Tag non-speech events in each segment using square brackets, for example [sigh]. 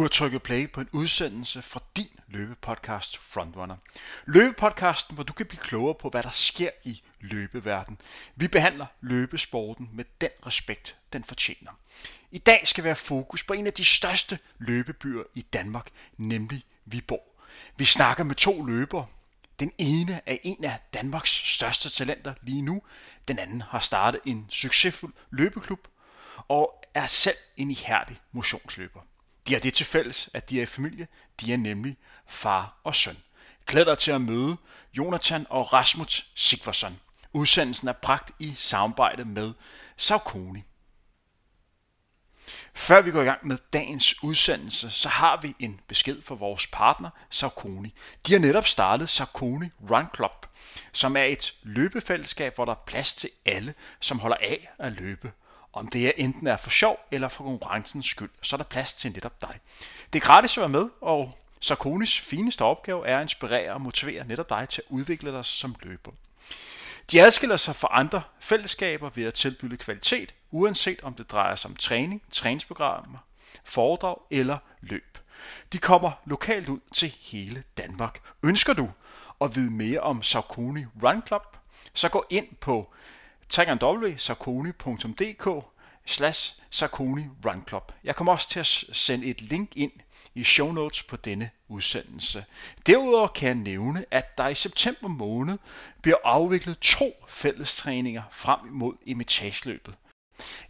har trykket play på en udsendelse fra din løbepodcast Frontrunner. Løbepodcasten, hvor du kan blive klogere på, hvad der sker i løbeverden. Vi behandler løbesporten med den respekt, den fortjener. I dag skal være fokus på en af de største løbebyer i Danmark, nemlig Viborg. Vi snakker med to løbere. Den ene er en af Danmarks største talenter lige nu. Den anden har startet en succesfuld løbeklub og er selv en ihærdig motionsløber. De har det til fælles, at de er i familie. De er nemlig far og søn. Glæd dig til at møde Jonathan og Rasmus Sigvarsson. Udsendelsen er bragt i samarbejde med Saucony. Før vi går i gang med dagens udsendelse, så har vi en besked fra vores partner Saucony. De har netop startet Saucony Run Club, som er et løbefællesskab, hvor der er plads til alle, som holder af at løbe. Om det er enten er for sjov eller for konkurrencens skyld, så er der plads til netop dig. Det er gratis at være med, og Sarkonis fineste opgave er at inspirere og motivere netop dig til at udvikle dig som løber. De adskiller sig fra andre fællesskaber ved at tilbyde kvalitet, uanset om det drejer sig om træning, træningsprogrammer, foredrag eller løb. De kommer lokalt ud til hele Danmark. Ønsker du at vide mere om Saucony Run Club, så gå ind på www.sarkoni.dk slash Sarkoni Run Club. Jeg kommer også til at sende et link ind i show notes på denne udsendelse. Derudover kan jeg nævne, at der i september måned bliver afviklet to fællestræninger frem imod imitageløbet.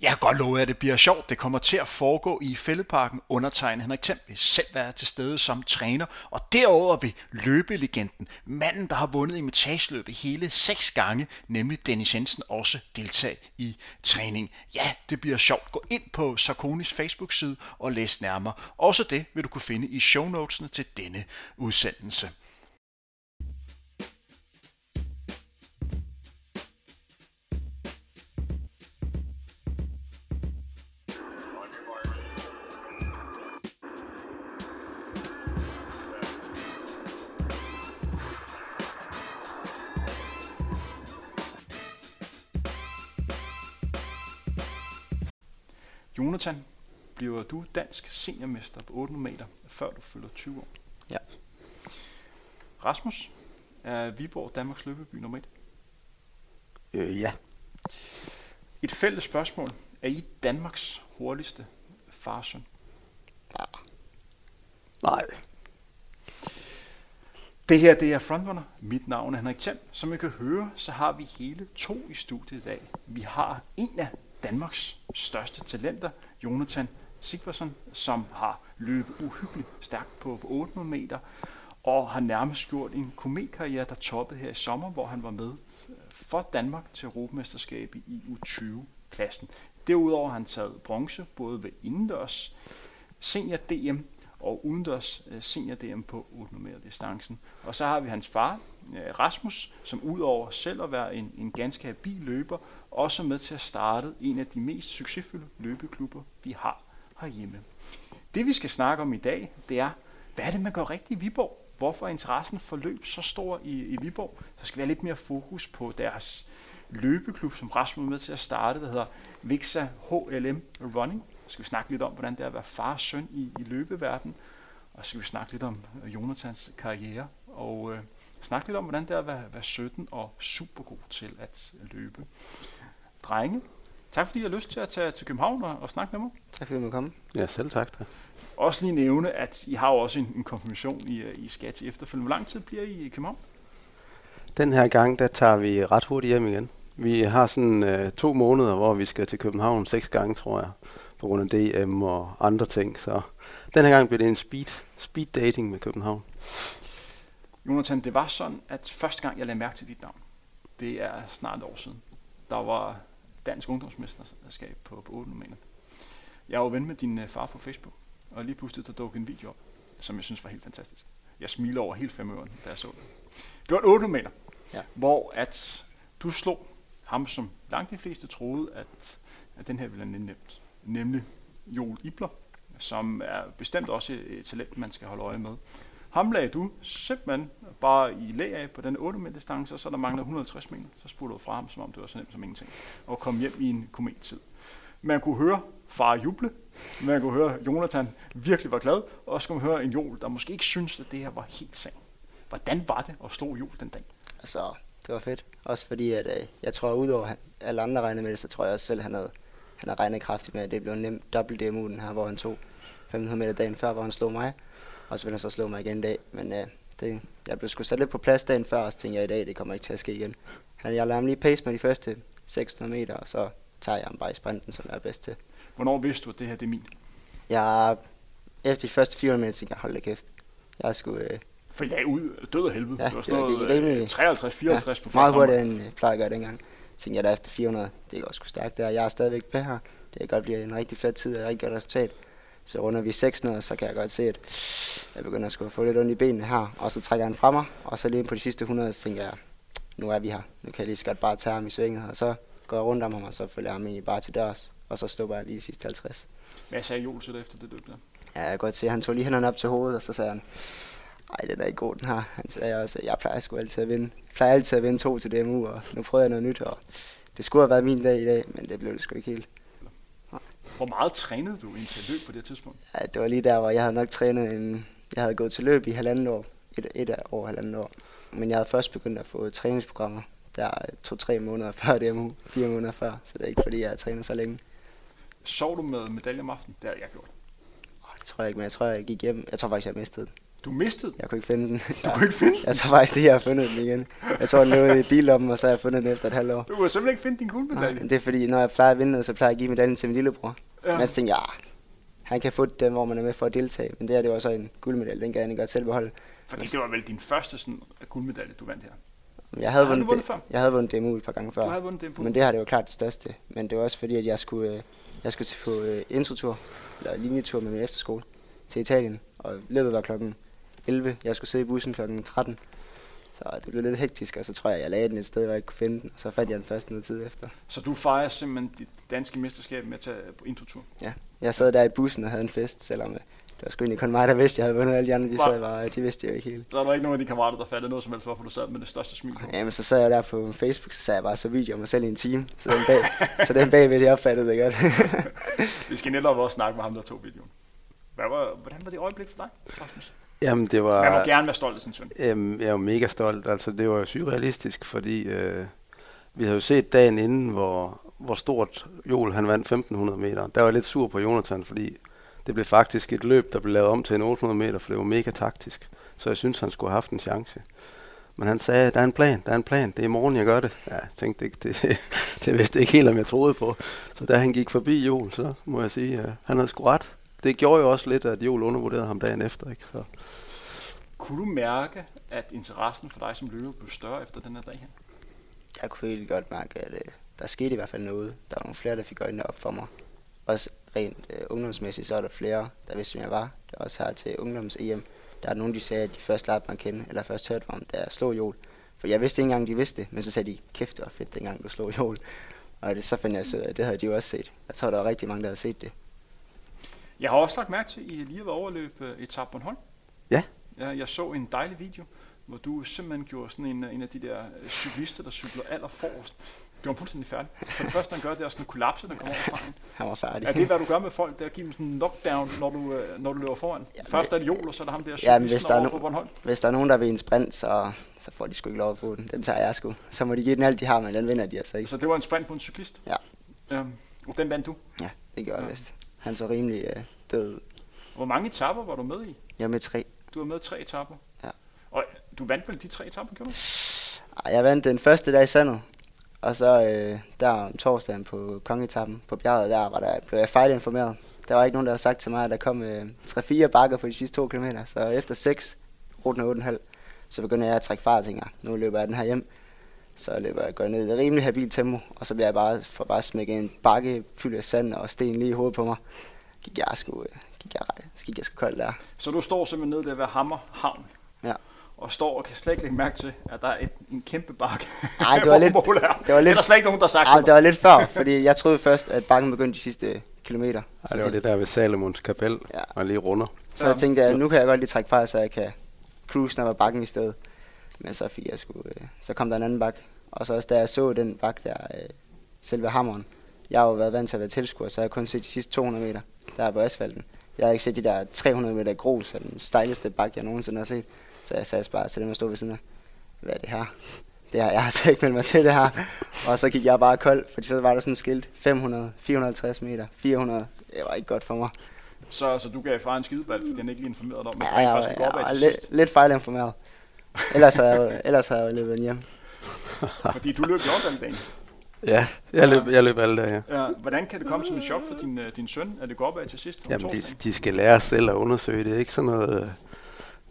Jeg kan godt love, at det bliver sjovt. Det kommer til at foregå i Fældeparken. Undertegnet Henrik Thiem vil selv være til stede som træner. Og derover vil løbelegenden, manden, der har vundet imitageløbet hele seks gange, nemlig Dennis Jensen, også deltage i træning. Ja, det bliver sjovt. Gå ind på Sarkonis Facebook-side og læs nærmere. Også det vil du kunne finde i shownotesene til denne udsendelse. Jonathan, bliver du dansk seniormester på 800 meter, før du fylder 20 år? Ja. Rasmus, er Viborg Danmarks løbeby nummer 1? Øh, ja. Et fælles spørgsmål. Er I Danmarks hurtigste farsøn? ja. Nej. Det her det er Frontrunner. Mit navn er Henrik Thiem. Som I kan høre, så har vi hele to i studiet i dag. Vi har en af Danmarks største talenter, Jonathan Sigvarsson, som har løbet uhyggeligt stærkt på, på 800 meter, og har nærmest gjort en kometkarriere, der toppede her i sommer, hvor han var med øh, for Danmark til Europamesterskab i U20-klassen. Derudover har han taget bronze både ved indendørs senior DM og udendørs øh, senior DM på 800 meter distancen. Og så har vi hans far, øh, Rasmus, som udover selv at være en, en ganske habil løber, også med til at starte en af de mest succesfulde løbeklubber, vi har herhjemme. Det vi skal snakke om i dag, det er, hvad er det, man gør rigtigt i Viborg? Hvorfor er interessen for løb så stor i, i Viborg? Så skal vi have lidt mere fokus på deres løbeklub, som Rasmus er med til at starte, der hedder Vixa HLM Running. Så skal vi snakke lidt om, hvordan det er at være far og søn i, i løbeverdenen. Og så skal vi snakke lidt om Jonathans karriere. Og øh, snakke lidt om, hvordan det er at være, være 17 og super god til at løbe. Drenge, tak fordi I har lyst til at tage til København og, og snakke med mig. Tak fordi du kom. Ja, selv tak. Da. Også lige nævne, at I har jo også en, en konfirmation i, øh, i skat i efterfølgende. Hvor lang tid bliver I i København? Den her gang, der tager vi ret hurtigt hjem igen. Vi har sådan øh, to måneder, hvor vi skal til København seks gange, tror jeg, på grund af DM og andre ting. Så den her gang bliver det en speed, speed dating med København. Jonathan, det var sådan, at første gang jeg lagde mærke til dit navn, det er snart et år siden. Der var dansk ungdomsmesterskab på, på 8 meter. Jeg var ven med din øh, far på Facebook, og lige pludselig der dukkede en video op, som jeg synes var helt fantastisk. Jeg smiler over helt fem da jeg så det. Det var et 8 meter, ja. hvor at du slog ham, som langt de fleste troede, at, at den her ville være nemt. Nemlig Joel Ibler, som er bestemt også et talent, man skal holde øje med. Ham lagde du simpelthen bare i lag af på den 8 meter distance, og så der mangler 150 meter. Så spurgte du fra ham, som om det var så nemt som ingenting. Og kom hjem i en komettid. Man kunne høre far juble, man kunne høre, Jonathan virkelig var glad, og så kunne man høre en jul, der måske ikke syntes, at det her var helt sandt. Hvordan var det at slå jul den dag? Altså, det var fedt. Også fordi, at øh, jeg tror, udover alle andre regnede med det, så tror jeg også selv, at han havde, han havde regnet kraftigt med, at det blev en nem dobbelt DMU den her, hvor han tog 1500 meter dagen før, hvor han slog mig. Og så ville han så slå mig igen i dag. Men øh, det, jeg blev sgu sat lidt på plads dagen før, og så tænkte jeg, i dag, det kommer ikke til at ske igen. Han, jeg lader ham lige pace med de første 600 meter, og så tager jeg ham bare i sprinten, som jeg er bedst til. Hvornår vidste du, at det her det er min? Jeg, efter de første 400 meter, tænkte jeg, hold da kæft. Jeg skulle, øh, For jeg er ud død af helvede. Ja, det var sådan det gik noget rimelig- øh, 53, 54 ja, på meget første hurtigere, omgang. end jeg plejer at gøre dengang. Tænkte jeg da efter 400, det går sgu stærkt der. Jeg er stadigvæk på her. Det kan godt blive en rigtig fed tid og et rigtig godt resultat. Så runder vi 600, så kan jeg godt se, at jeg begynder at skulle få lidt ondt i benene her. Og så trækker han fra mig, og så lige på de sidste 100, så tænker jeg, nu er vi her. Nu kan jeg lige så godt bare tage ham i svinget, og så går jeg rundt om ham, og så følger jeg ham egentlig bare til dørs. Og så stopper jeg lige de sidste 50. Hvad sagde Joel til efter det løb der? Ja, jeg kan godt se, han tog lige hænderne op til hovedet, og så sagde han, ej, den er ikke god, den her. Han sagde også, at jeg plejer sgu altid at vinde. Jeg plejer altid at vinde to til DMU, og nu prøvede jeg noget nyt, og det skulle have været min dag i dag, men det blev det sgu ikke helt. Hvor meget trænede du indtil løb på det tidspunkt? Ja, det var lige der, hvor jeg havde nok trænet en... Jeg havde gået til løb i halvandet år. Et, et år, halvandet år. Men jeg havde først begyndt at få træningsprogrammer. Der to-tre måneder [laughs] før DMU. Fire måneder før. Så det er ikke fordi, jeg har trænet så længe. Sov du med medalje om aftenen? Det har jeg gjort. Åh, Det tror jeg ikke, men jeg tror, jeg gik hjem. Jeg tror faktisk, jeg mistede den. Du mistede den. Jeg kunne ikke finde den. Du kunne ikke finde den. Jeg tror faktisk lige, jeg har fundet den igen. Jeg tror, den lå i billommen, og så har jeg fundet den efter et halvt år. Du kunne simpelthen ikke finde din Nej, guldmedalje. men det er fordi, når jeg plejer at vinde noget, så plejer jeg at give medaljen til min lillebror. Ja. Ja. Men så tænkte jeg, ah, han kan få den, hvor man er med for at deltage. Men det her, det var så en guldmedalje, den kan han godt selv beholde. Fordi det var vel din første sådan, guldmedalje, du vandt her. Jeg havde, vundet, vundet det, før? jeg havde vundet DMU et par gange før. Du havde vundet det på. Men det her, det var klart det største. Men det var også fordi, at jeg skulle, øh, jeg skulle på øh, introtur, eller linjetur med min efterskole til Italien. Og løbet var klokken 11. Jeg skulle sidde i bussen klokken 13. Så det blev lidt hektisk, og så tror jeg, jeg lagde den et sted, hvor jeg ikke kunne finde den. Og så fandt jeg den først noget tid efter. Så du fejrer simpelthen dit danske mesterskab med at tage på introtur. Ja, jeg sad der i bussen og havde en fest, selvom øh, det var sgu egentlig kun mig, der vidste, jeg havde vundet. Alle de andre, de sad bare, de vidste jeg jo ikke helt. Så er der ikke nogen af de kammerater, der fattede noget som helst, hvorfor du sad med det største smil på. Jamen, så sad jeg der på Facebook, så sagde jeg bare så video af mig selv i en time. Så den bag, så den bagved, de opfattede det godt. [laughs] Vi skal netop også snakke med ham, der tog videoen. Hvad var, hvordan var det øjeblik for dig, Rasmus? Jamen, det Man må var... gerne være stolt af sin søn. Øhm, jeg er jo mega stolt. Altså, det var jo surrealistisk, fordi øh, vi havde jo set dagen inden, hvor, hvor stort Joel han vandt 1500 meter. Der var jeg lidt sur på Jonathan, fordi det blev faktisk et løb, der blev lavet om til en 800 meter, for det var mega taktisk. Så jeg synes, han skulle have haft en chance. Men han sagde, der er en plan, der er en plan, det er i morgen, jeg gør det. Ja, jeg tænkte ikke, det, det [laughs] vidste ikke helt, om jeg troede på. Så da han gik forbi Joel, så må jeg sige, at han havde sgu ret. Det gjorde jo også lidt, at Joel undervurderede ham dagen efter. Ikke? Så Kunne du mærke, at interessen for dig som løber blev større efter den her dag her? jeg kunne helt godt mærke, at øh, der skete i hvert fald noget. Der var nogle flere, der fik øjnene op for mig. Også rent øh, ungdomsmæssigt, så er der flere, der vidste, hvem jeg var. Det er også her til ungdoms-EM. Der er nogen, de sagde, at de først lærte mig at kende, eller først hørte om, da jeg slog Joel. For jeg vidste ikke engang, de vidste det, men så sagde de, kæft, det var fedt, dengang du slog Joel. Og det, så fandt jeg så ud af, at det havde de jo også set. Jeg tror, der var rigtig mange, der havde set det. Jeg har også lagt mærke til, at I lige været overløb uh, Etap Bornholm. Ja. ja. Jeg så en dejlig video, hvor du simpelthen gjorde sådan en, en af de der øh, cyklister, der cykler aller forrest. Gjorde ham fuldstændig færdig. For det første, han gør, det er sådan en kollapse, der kommer over stregen. [laughs] Han var færdig. Er det, hvad du gør med folk, det er at give dem sådan en knockdown, når du, øh, når du løber foran? Ja, Først er det Joel, og så er der ham der Ja, men hvis der er no- på Bornholm. Hvis der er nogen, der vil en sprint, så, så får de sgu ikke lov at få den. Den tager jeg sgu. Så må de give den alt, de har, men den vinder de altså ikke. Så det var en sprint på en cyklist? Ja. Øhm, og den vandt du. Ja, det gjorde jeg Ja. vist. Han så rimelig øh, død. Hvor mange etapper var du med i? Jeg med tre. Du var med tre etapper. Ja. Og du vandt vel de tre etapper, gjorde du? Ej, Jeg vandt den første dag i sandet. Og så øh, der om torsdagen på kongetappen på bjerget, der, var der blev jeg fejlinformeret. Der var ikke nogen, der havde sagt til mig, at der kom øh, 3-4 bakker på de sidste to kilometer. Så efter 6, ruten er 8,5, så begynder jeg at trække fart og tænker, nu løber jeg den her hjem. Så løber jeg går ned i et rimelig habilt tempo, og så bliver jeg bare, for bare smækket en bakke fyldt af sand og sten lige i hovedet på mig. Gik jeg sgu, øh, gik jeg, så gik jeg sgu koldt der. Så du står simpelthen nede der ved Hammer Havn. Ja. Og står og kan slet ikke lægge mærke til, at der er et, en kæmpe bakke. Ej, det var [laughs] lidt- det var lidt- det er der slet ikke nogen, der har sagt Ej, til det var lidt før, fordi jeg troede først, at bakken begyndte de sidste kilometer. Ej, Så det var det der ved Salomons kapel, Ja. ja. og lige runder. Så Ja. jeg tænkte, at nu kan jeg godt lige trække fra, så jeg kan cruise, når jeg var bakken i stedet. Men så fik jeg sgu, øh, så kom der en anden bak. Og så også da jeg så den bak der, øh, selve hammeren, Jeg har jo været vant til at være tilskuer, så jeg har kun set de sidste 200 meter, der er på asfalten. Jeg har ikke set de der 300 meter grus, den stejleste bakke, jeg nogensinde har set. Så jeg sagde bare til dem, der stod ved siden af, hvad er det her? Det har jeg altså ikke meldt mig til det her. Og så gik jeg bare kold, fordi så var der sådan et skilt, 500, 450 meter, 400. Det var ikke godt for mig. Så, så du gav far en skideball, fordi han ikke lige informerede dig om, at Ja, opad var til lidt, lidt fejlinformeret. Ellers havde jeg, ellers havde jeg løbet hjem. [laughs] Fordi du løb jo også alle dagen. Ja, jeg løb, jeg løb alle dage, ja. Ja, hvordan kan det komme som et chok for din, øh, din søn, at det går opad til sidst Jamen, de, de skal lære selv at undersøge. Det er ikke sådan noget, øh,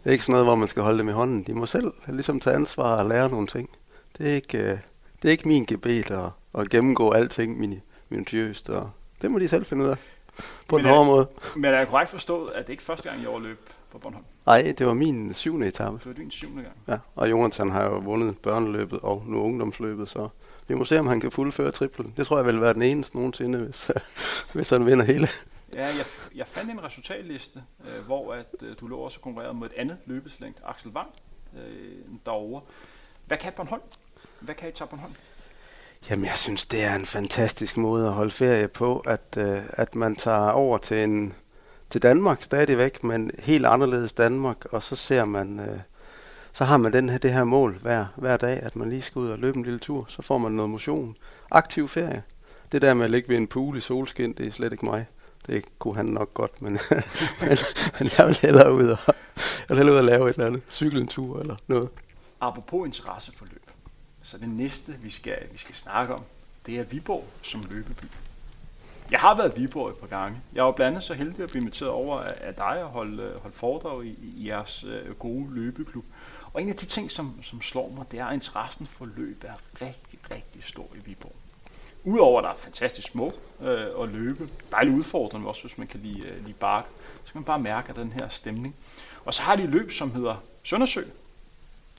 det er ikke sådan noget, hvor man skal holde dem i hånden. De må selv ligesom tage ansvar og lære nogle ting. Det er ikke, øh, det er ikke min gebet at, at gennemgå alting mini, minutiøst, og det må de selv finde ud af på Men den hårde måde. Men er jeg korrekt forstået, at det ikke er første gang, jeg overløb på Bornholm? Nej, det var min syvende etape. Det var din syvende gang. Ja, og Jonathan har jo vundet børneløbet og nu ungdomsløbet, så vi må se, om han kan fuldføre triplen. Det tror jeg vil være den eneste nogensinde, hvis, [laughs] hvis han vinder hele. Ja, jeg, jeg fandt en resultatliste, øh, hvor at, øh, du lå også og konkurrerede mod et andet løbeslængd, Axel Wang, øh, derovre. Hvad kan Bornholm? Hvad kan I tage Bornholm? Jamen, jeg synes, det er en fantastisk måde at holde ferie på, at, øh, at man tager over til, en, til Danmark stadigvæk, men helt anderledes Danmark, og så ser man, øh, så har man den her, det her mål hver, hver dag, at man lige skal ud og løbe en lille tur, så får man noget motion. Aktiv ferie. Det der med at ligge ved en pool i solskin, det er slet ikke mig. Det kunne han nok godt, men, [laughs] men, men jeg vil hellere ud og, jeg vil hellere ud og lave et eller andet. Cykle en tur eller noget. Apropos interesseforløb, for løb, så det næste, vi skal, vi skal snakke om, det er Viborg som løbeby. Jeg har været i Viborg et par gange. Jeg var blandt andet så heldig at blive inviteret over af dig og holde, øh, holde foredrag i, i jeres øh, gode løbeklub. Og en af de ting, som, som slår mig, det er, at interessen for løb er rigtig, rigtig stor i Viborg. Udover at der er fantastisk små øh, at løbe, dejligt udfordrende også, hvis man kan lide, øh, lide bakke, så kan man bare mærke den her stemning. Og så har de et løb, som hedder Søndersø.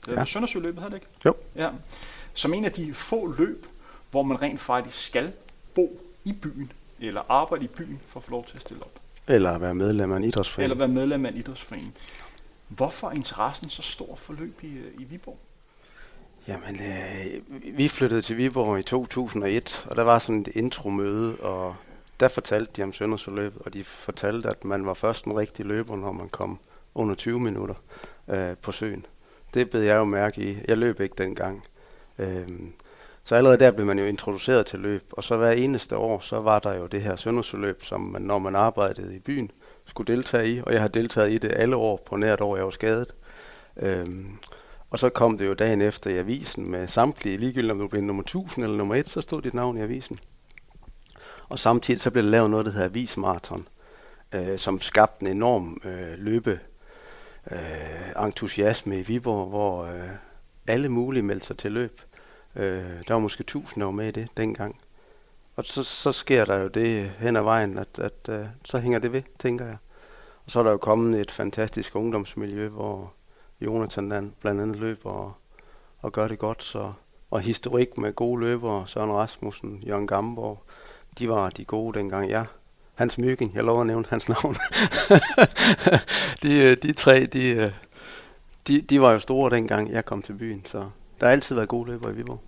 Ja. Ja. Søndersø-løbet hedder det ikke? Jo. Ja. Som en af de få løb, hvor man rent faktisk skal bo i byen, eller arbejde i byen, for at få lov til at stille op. Eller være medlem af en idrætsforening. Eller være medlem af en idrætsforening. Hvorfor er interessen så stor for løb i, øh, i Viborg? Jamen, øh, vi flyttede til Viborg i 2001, og der var sådan et intromøde, og der fortalte de om Søndersøløbet, og de fortalte, at man var først en rigtig løber, når man kom under 20 minutter øh, på søen. Det blev jeg jo mærke i. Jeg løb ikke dengang. Øh, så allerede der blev man jo introduceret til løb, og så hver eneste år, så var der jo det her Søndersøløb, som man, når man arbejdede i byen, skulle deltage i, og jeg har deltaget i det alle år på nært år, jeg var skadet. Øhm, og så kom det jo dagen efter i avisen med samtlige, ligegyldigt om du blev nummer 1000 eller nummer 1, så stod dit navn i avisen. Og samtidig så blev der lavet noget, der hedder Avismarathon, øh, som skabte en enorm øh, løbe øh, entusiasme i Viborg, hvor øh, alle mulige meldte sig til løb. Øh, der var måske 1000, der var med i det dengang. Og så, så sker der jo det hen ad vejen, at, at øh, så hænger det ved, tænker jeg. Og så er der jo kommet et fantastisk ungdomsmiljø, hvor Jonathan blandt andet løber og, og gør det godt. Så, og historik med gode løbere, Søren Rasmussen, Jørgen Gamborg, de var de gode dengang. Ja, Hans Myggen, jeg lover at nævne hans navn. [laughs] de, øh, de tre, de, øh, de, de var jo store dengang jeg kom til byen, så der har altid været gode løbere i Viborg.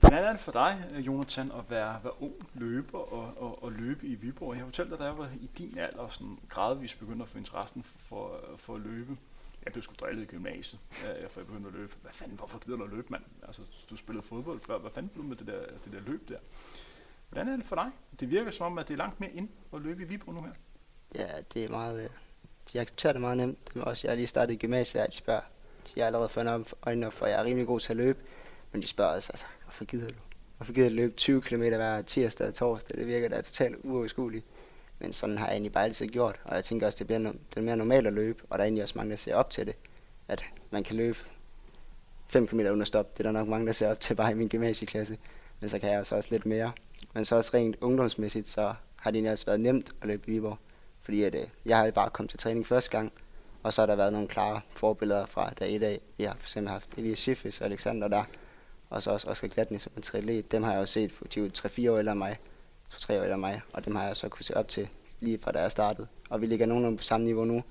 Hvordan er det for dig, øh, Jonathan, at være, være ung løber og, og, og løbe i Viborg? Jeg har fortalt dig, da jeg var i din alder, sådan gradvist begyndte at få interessen for, for, for at løbe. Jeg blev sgu drillet i gymnasiet, øh, for jeg begyndte at løbe. Hvad fanden, hvorfor gider du at løbe, mand? Altså, du spillede fodbold før. Hvad fanden blev du med det der, det der løb der? Hvordan er det for dig? Det virker som om, at det er langt mere ind at løbe i Viborg nu her. Ja, det er meget... øh, De accepterer det meget nemt. Det er også, jeg lige startet i gymnasiet, at de spørger. De har allerede fundet øjnene op for, at jeg er rimelig god til at løbe. Men de spørger også, altså, hvorfor gider du? Hvorfor gider du løbe 20 km hver tirsdag og torsdag? Det virker da totalt uoverskueligt. Men sådan har jeg egentlig bare altid gjort. Og jeg tænker også, det bliver no- det er mere normalt at løbe. Og der er egentlig også mange, der ser op til det. At man kan løbe 5 km uden at stoppe. Det er der nok mange, der ser op til bare i min gymnasieklasse. Men så kan jeg også, også lidt mere. Men så også rent ungdomsmæssigt, så har det egentlig også været nemt at løbe i Viborg. Fordi at, øh, jeg har bare kommet til træning første gang, og så har der været nogle klare forbilleder fra dag i dag. Vi har for eksempel haft Elias Schiffes og Alexander der, og så også Oscar Glatny som en triatlet. Dem har jeg jo set, de er 3-4 år ældre end mig, 2-3 år ældre end mig, og dem har jeg så kunne se op til lige fra da jeg startede. Og vi ligger nogenlunde på samme niveau nu,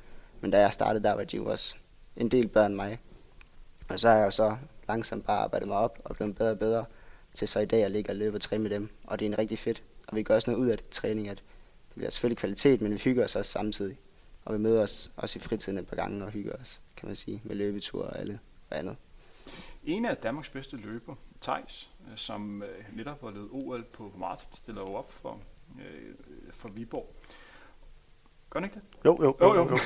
men da jeg startede, der var de jo også en del bedre end mig. Og så har jeg jo så langsomt bare arbejdet mig op og blevet bedre og bedre, til så i dag at ligger og løbe og træne med dem. Og det er en rigtig fedt. Og vi gør også noget ud af det træning, at det bliver selvfølgelig kvalitet, men vi hygger os også samtidig. Og vi møder os også i fritiden et par gange og hygger os, kan man sige, med løbeture og alle og andet. En af Danmarks bedste løber, Tejs, øh, som øh, netop har levet OL på maraton, stiller jo op for, øh, for Viborg. Gør han ikke det? Jo, jo, Jo, jo. jo,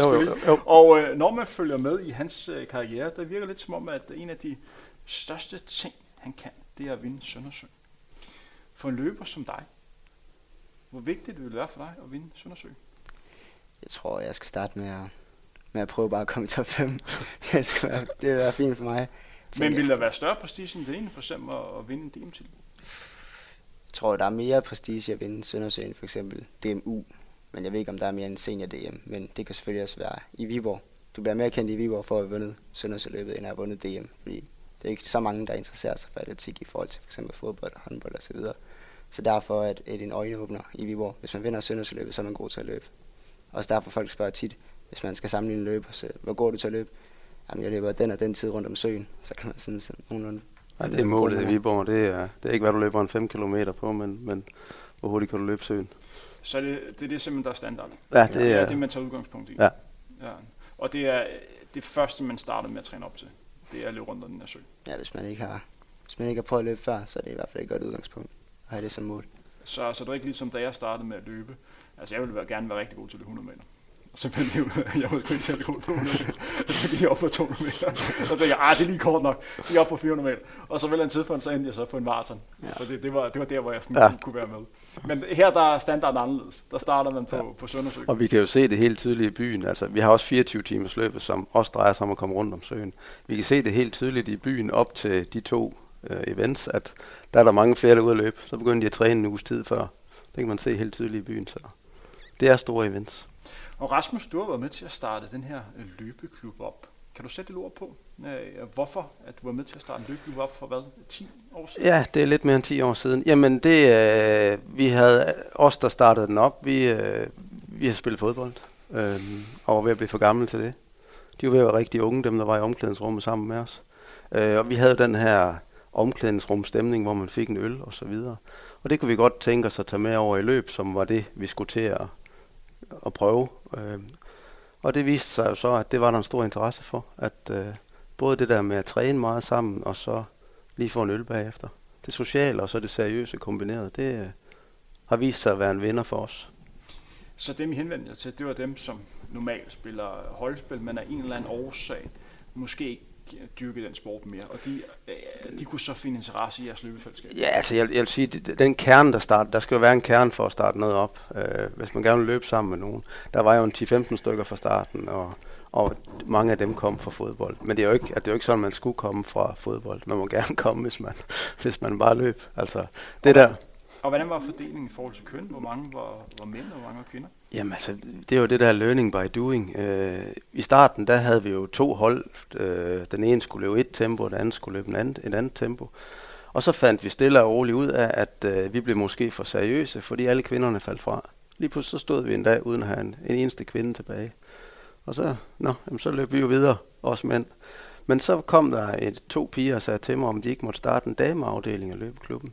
jo, [laughs] jo, jo. Og øh, når man følger med i hans øh, karriere, der virker lidt som om, at en af de største ting, han kan, det er at vinde Søndersø. For en løber som dig, hvor vigtigt det vil være for dig at vinde Søndersø? Jeg tror, jeg skal starte med at, med at prøve bare at komme i top 5. [laughs] det, skal være, det vil være fint for mig. Men vil der være større prestige end det ene, for eksempel at, vinde en DM-titel? Jeg tror, der er mere prestige at vinde Søndersøen, for eksempel DMU. Men jeg ved ikke, om der er mere end senior DM. Men det kan selvfølgelig også være i Viborg. Du bliver mere kendt i Viborg for at have vundet Søndersøløbet, end at have vundet DM. Fordi det er ikke så mange, der interesserer sig for atletik i forhold til for eksempel fodbold, håndbold osv. Så derfor er det en øjenåbner i Viborg. Hvis man vinder Søndersøløbet, så er man god til at løbe. Også derfor folk spørger tit, hvis man skal sammenligne løber, så hvor går du til at løbe? Jamen, jeg løber den og den tid rundt om søen. Så kan man sådan, sådan nogenlunde Ja, det er målet i Viborg. Det er, det er ikke, hvad du løber en 5 km på, men, men hvor hurtigt kan du løbe søen. Så det, det er det simpelthen, der er standard. Ja, det det er er, det, man tager udgangspunkt i. Ja. ja. Og det er det første, man starter med at træne op til. Det er at løbe rundt om den her sø. Ja, hvis man ikke har, hvis man ikke har prøvet at løbe før, så er det i hvert fald et godt udgangspunkt at have det som mål. Så, så det er ikke ligesom, da jeg startede med at løbe. Altså, jeg ville være, gerne være rigtig god til løbe 100 meter. Og så fandt [laughs] jeg ud af, at jeg var ikke særlig god på 100 meter. Og så gik jeg op på 200 meter. Så tænkte jeg, ah, det er lige kort nok. Så gik jeg op på 400 meter. Og så vel en tidspunkt, så endte jeg så på en maraton. Ja. For det, det, var, det var der, hvor jeg sådan Ja. kunne være med. Men her der er standarden anderledes. Der starter man på, ja. på Søndersø. Og vi kan jo se det helt tydeligt i byen. Altså, vi har også 24 timers løbet, som også drejer sig om at komme rundt om søen. Vi kan se det helt tydeligt i byen op til de to øh, events, at der er der mange flere, der er ude at løbe. Så begynder de at træne en uges tid før. Det kan man se helt tydeligt i byen. Så det er store events. Og Rasmus, du har været med til at starte den her øh, løbeklub op. Kan du sætte et ord på, øh, hvorfor at du var med til at starte en løbeklub op for hvad, 10 år siden? Ja, det er lidt mere end 10 år siden. Jamen, det, øh, vi havde os, der startede den op, vi, øh, vi har spillet fodbold, øh, og var ved at blive for gamle til det. De var ved at være rigtig unge, dem der var i omklædningsrummet sammen med os. Øh, og vi havde den her omklædningsrumstemning, hvor man fik en øl og så videre. Og det kunne vi godt tænke os at tage med over i løb, som var det, vi skulle til at, at prøve. Øh, og det viste sig jo så, at det var der en stor interesse for, at øh, både det der med at træne meget sammen, og så lige få en øl bagefter. Det sociale og så det seriøse kombineret, det øh, har vist sig at være en vinder for os. Så dem, I henvendte jer til, det var dem, som normalt spiller holdspil, men af en eller anden årsag måske ikke dyrke den sport mere, og de, øh, de kunne så finde interesse i jeres løbefællesskab. Ja, altså jeg, jeg vil sige, den kerne, der starter, der skal jo være en kerne for at starte noget op. Øh, hvis man gerne vil løbe sammen med nogen. Der var jo en 10-15 stykker fra starten, og, og mange af dem kom fra fodbold. Men det er jo ikke, at det er jo ikke sådan, man skulle komme fra fodbold. Man må gerne [laughs] komme, hvis man, hvis man bare løb. Altså, det der, Og hvordan var fordelingen i forhold til køn? Hvor mange var, var mænd, og hvor mange var kvinder? Jamen altså, det er jo det der learning by doing. Øh, I starten, der havde vi jo to hold. Øh, den ene skulle løbe et tempo, og den anden skulle løbe en anden, et andet tempo. Og så fandt vi stille og roligt ud af, at øh, vi blev måske for seriøse, fordi alle kvinderne faldt fra. Lige pludselig så stod vi en dag uden at have en, en eneste kvinde tilbage. Og så, nå, jamen, så løb vi jo videre, os mænd. Men så kom der et, to piger og sagde til mig, om de ikke måtte starte en dameafdeling af løbeklubben.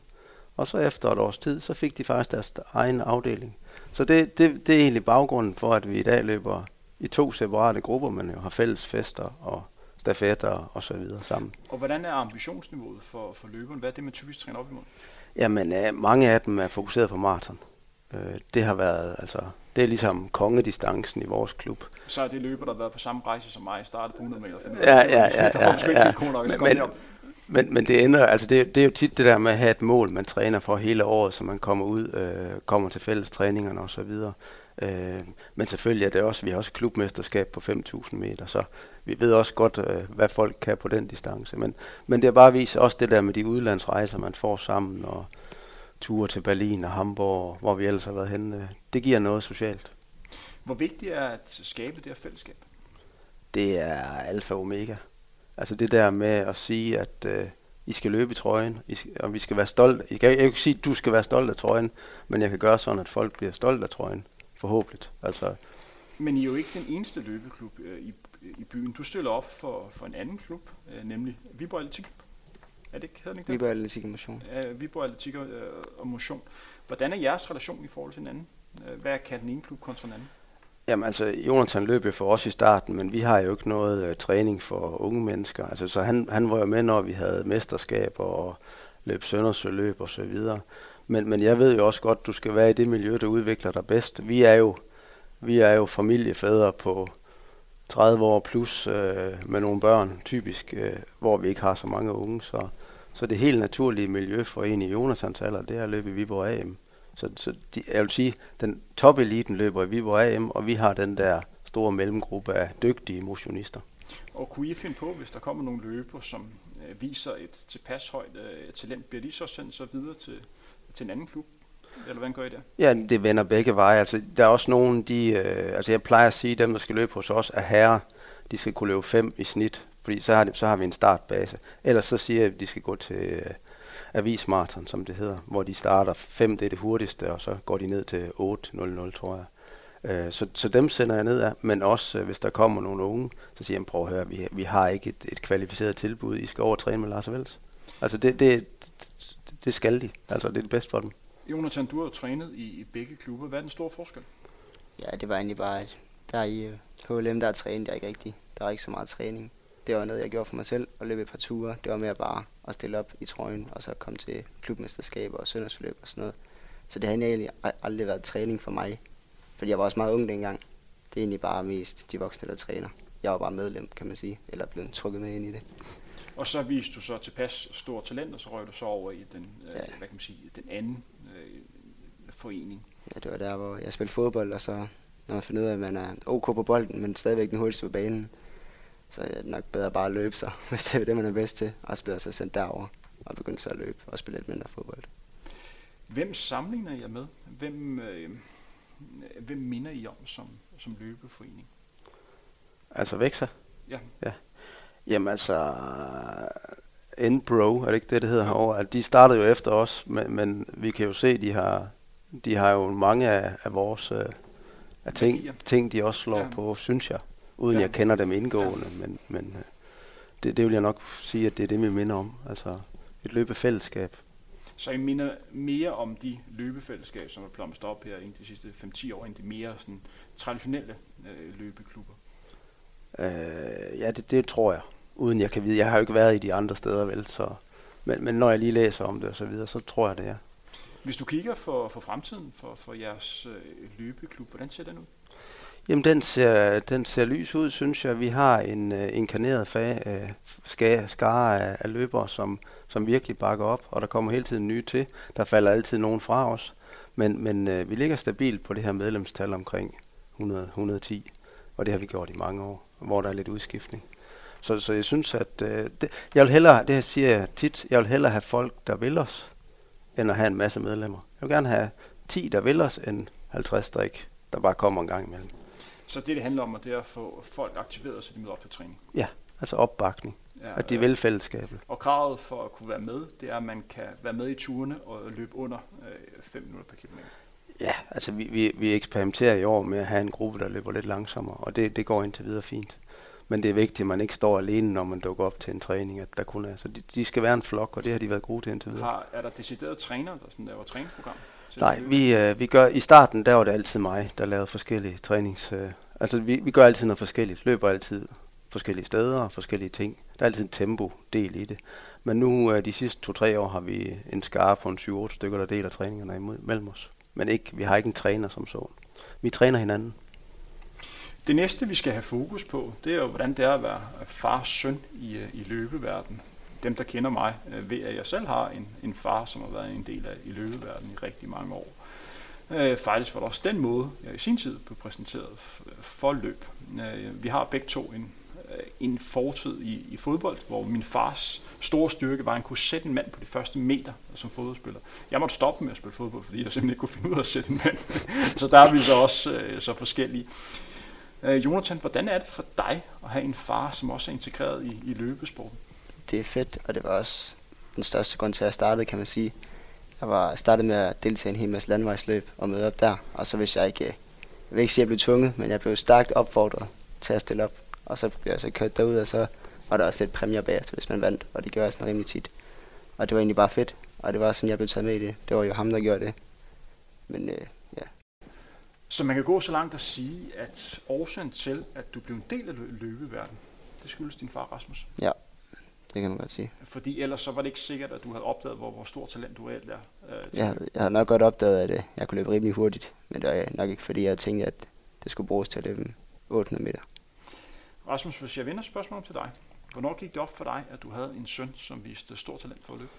Og så efter et års tid, så fik de faktisk deres egen afdeling. Så det, det, det er egentlig baggrunden for, at vi i dag løber i to separate grupper, men jo har fælles fester og stafetter og så videre sammen. Og hvordan er ambitionsniveauet for, for løberen? Hvad er det, man typisk træner op imod? Jamen, øh, mange af dem er fokuseret på maraton. Øh, det har været, altså, det er ligesom kongedistancen i vores klub. Så er det løber, der har været på samme rejse som mig, startet på 100 meter. Ja, ja, ja, [laughs] ja, nok, så Men- men-. Men, det ender, altså det, det er jo tit det der med at have et mål, man træner for hele året, så man kommer ud, øh, kommer til fælles træningerne og så videre. Øh, men selvfølgelig er det også, vi har også klubmesterskab på 5.000 meter, så vi ved også godt, øh, hvad folk kan på den distance. Men, men det er bare at vise også det der med de udlandsrejser, man får sammen, og ture til Berlin og Hamburg, hvor vi ellers har været henne. Det giver noget socialt. Hvor vigtigt er at skabe det her fællesskab? det er alfa og omega. Altså det der med at sige, at øh, I skal løbe i trøjen, I skal, og vi skal være stolte. Jeg kan, jeg kan ikke sige, at du skal være stolt af trøjen, men jeg kan gøre sådan, at folk bliver stolt af trøjen. Forhåbentlig. Altså, Men I er jo ikke den eneste løbeklub øh, i, i byen. Du stiller op for, for en anden klub, øh, nemlig Viborg Atletik. Er det ikke, hedder den ikke det? Viborg Atletik og Motion. Uh, Viborg Atletik og, øh, og Motion. Hvordan er jeres relation i forhold til hinanden? Uh, hvad kan den ene klub kontra den anden? Jamen altså, Jonathan løb jo for os i starten, men vi har jo ikke noget øh, træning for unge mennesker. Altså, så han, han var jo med, når vi havde mesterskaber og løb Søndersøløb og så videre. Men, men jeg ved jo også godt, du skal være i det miljø, der udvikler dig bedst. Vi er jo, vi er jo familiefædre på 30 år plus øh, med nogle børn, typisk, øh, hvor vi ikke har så mange unge. Så, så det helt naturlige miljø for en i Jonathans alder, det er at løbe i Viborg AM. Så, så de, jeg vil sige, den top-eliten løber i Viborg AM, og vi har den der store mellemgruppe af dygtige motionister. Og kunne I finde på, hvis der kommer nogle løber, som øh, viser et tilpas højt øh, talent, bliver de så sendt så videre til, til en anden klub? Eller hvordan gør I det? Ja, det vender begge veje. Altså, der er også nogen, de, øh, altså jeg plejer at sige, at dem, der skal løbe hos os, er herrer. De skal kunne løbe fem i snit, fordi så har, de, så har vi en startbase. Ellers så siger jeg, at de skal gå til øh, avismarathon, som det hedder, hvor de starter 5, det er det hurtigste, og så går de ned til 8.00, tror jeg. Øh, så, så dem sender jeg ned af, men også øh, hvis der kommer nogle unge, så siger jeg, prøv at høre, vi, vi har ikke et, et kvalificeret tilbud, I skal over træne med Lars Vels. Altså det, det, det skal de, altså det er det bedste for dem. Jonathan, du har jo trænet i, i begge klubber. Hvad er den store forskel? Ja, det var egentlig bare, at der i KLM, der er træning, der er ikke rigtigt. Der var ikke så meget træning. Det var noget, jeg gjorde for mig selv, og løbe et par ture. Det var mere bare at stille op i trøjen, og så komme til klubmesterskaber og søndagsforløb og sådan noget. Så det har egentlig aldrig været træning for mig, fordi jeg var også meget ung dengang. Det er egentlig bare mest de voksne, der træner. Jeg var bare medlem, kan man sige, eller blevet trukket med ind i det. Og så viste du så tilpas stor talent, og så røg du så over i den, øh, ja. hvad kan man sige, den anden øh, forening. Ja, det var der, hvor jeg spillede fodbold, og så når man finder ud af, at man er ok på bolden, men stadigvæk den hurtigste på banen, så er det nok bedre bare at løbe sig, [laughs] hvis det er det, man er bedst til. Og så bliver så sendt derover og begynde så at løbe og spille lidt mindre fodbold. Hvem sammenligner jeg med? Hvem, øh, hvem minder I om som, som løbeforening? Altså Vexa? Ja. ja. Jamen altså, Enbro, er det ikke det, det hedder herovre? Altså, de startede jo efter os, men, men vi kan jo se, de har, de har jo mange af, af vores øh, af ting, ting, de også slår ja. på, synes jeg. Uden ja. jeg kender dem indgående, ja. men, men øh, det, det vil jeg nok sige, at det er det, vi minder om. Altså et løbefællesskab. Så I minder mere om de løbefællesskaber, som er plomst op her i de sidste 5-10 år, end de mere sådan, traditionelle øh, løbeklubber? Øh, ja, det, det tror jeg. Uden jeg kan vide. Jeg har jo ikke været i de andre steder, vel? Så, men, men når jeg lige læser om det og så videre, så tror jeg det, ja. Hvis du kigger for, for fremtiden for, for jeres øh, løbeklub, hvordan ser den ud? Jamen, den ser, den ser lys ud, synes jeg. Vi har en øh, inkarneret fag, øh, skare, skare af, af løbere, som, som virkelig bakker op, og der kommer hele tiden nye til. Der falder altid nogen fra os, men, men øh, vi ligger stabilt på det her medlemstal omkring 100-110, og det har vi gjort i mange år, hvor der er lidt udskiftning. Så, så jeg synes, at øh, det, jeg vil hellere, det her siger jeg tit, jeg vil hellere have folk, der vil os, end at have en masse medlemmer. Jeg vil gerne have 10, der vil os, end 50, der ikke, der bare kommer en gang imellem. Så det, det handler om, det er at få folk aktiveret, så de møder op til træning? Ja, altså opbakning. Ja, at de vil fællesskabet. Og kravet for at kunne være med, det er, at man kan være med i turene og løbe under 5 øh, minutter per kilometer. Ja, altså vi, vi, vi eksperimenterer i år med at have en gruppe, der løber lidt langsommere, og det, det går indtil videre fint. Men det er vigtigt, at man ikke står alene, når man dukker op til en træning, at der kun er. Så de, de skal være en flok, og det har de været gode til indtil videre. Har, er der deciderede træner, der sådan laver træningsprogram? Nej, vi, øh, vi gør, i starten, der var det altid mig, der lavede forskellige trænings... Øh, altså vi, vi gør altid noget forskelligt, løber altid forskellige steder og forskellige ting. Der er altid en tempo-del i det. Men nu, øh, de sidste to-tre år, har vi en skare på en 7-8 stykker, der deler træningerne imod, mellem os. Men ikke, vi har ikke en træner som så. Vi træner hinanden. Det næste, vi skal have fokus på, det er jo, hvordan det er at være far søn i, øh, i løbeverdenen. Dem, der kender mig, øh, ved, at jeg selv har en, en far, som har været en del af i løbeverdenen i rigtig mange år. Øh, faktisk var det også den måde, jeg i sin tid blev præsenteret for løb. Øh, vi har begge to en, øh, en fortid i, i fodbold, hvor min fars store styrke var, at han kunne sætte en mand på de første meter som fodboldspiller. Jeg måtte stoppe med at spille fodbold, fordi jeg simpelthen ikke kunne finde ud af at sætte en mand. [laughs] så der er vi så også øh, så forskellige. Øh, Jonathan, hvordan er det for dig at have en far, som også er integreret i, i løbesporten? Det er fedt, og det var også den største grund til, at jeg startede, kan man sige. Jeg var startet med at deltage i en hel masse landvejsløb og møde op der, og så hvis jeg ikke, jeg vil ikke sige, at jeg blev tvunget, men jeg blev stærkt opfordret til at stille op, og så blev jeg så kørt derud, og så var der også lidt præmier bagefter, hvis man vandt, og det gør jeg sådan rimelig tit. Og det var egentlig bare fedt. Og det var sådan, jeg blev taget med i det. Det var jo ham, der gjorde det. Men øh, ja. Så man kan gå så langt at sige, at årsagen til, at du blev en del af lø- løbeverdenen, det skyldes din far Rasmus. Ja, det kan man godt sige. Fordi ellers så var det ikke sikkert, at du havde opdaget, hvor, hvor stor talent du reelt er. Øh, Jeg, havde- jeg havde nok godt opdaget, at øh, jeg kunne løbe rimelig hurtigt. Men det var nok ikke, fordi jeg tænkte, at det skulle bruges til at løbe 800 meter. Rasmus, hvis jeg vender spørgsmålet til dig. Hvornår gik det op for dig, at du havde en søn, som viste stor talent for at løbe?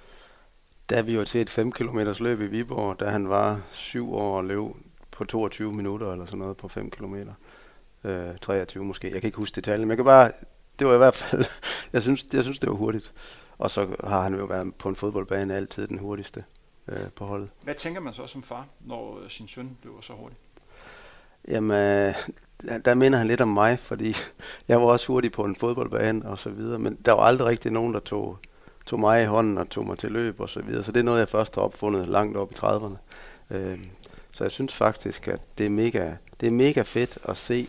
Da vi var til et 5 km løb i Viborg, da han var 7 år og løb på 22 minutter eller sådan noget på 5 km. Øh, 23 måske. Jeg kan ikke huske detaljen, men jeg kan bare, det var i hvert fald, [laughs] jeg synes, jeg synes det var hurtigt. Og så har han jo været på en fodboldbane altid den hurtigste øh, på holdet. Hvad tænker man så som far, når øh, sin søn løber så hurtigt? Jamen, øh, der- der minder han lidt om mig, fordi [laughs] jeg var også hurtig på en fodboldbane og så videre, men der var aldrig rigtig nogen, der tog, tog mig i hånden og tog mig til løb og så videre. Så det er noget, jeg først har opfundet langt op i 30'erne. Øh, så jeg synes faktisk, at det er mega, det er mega fedt at se,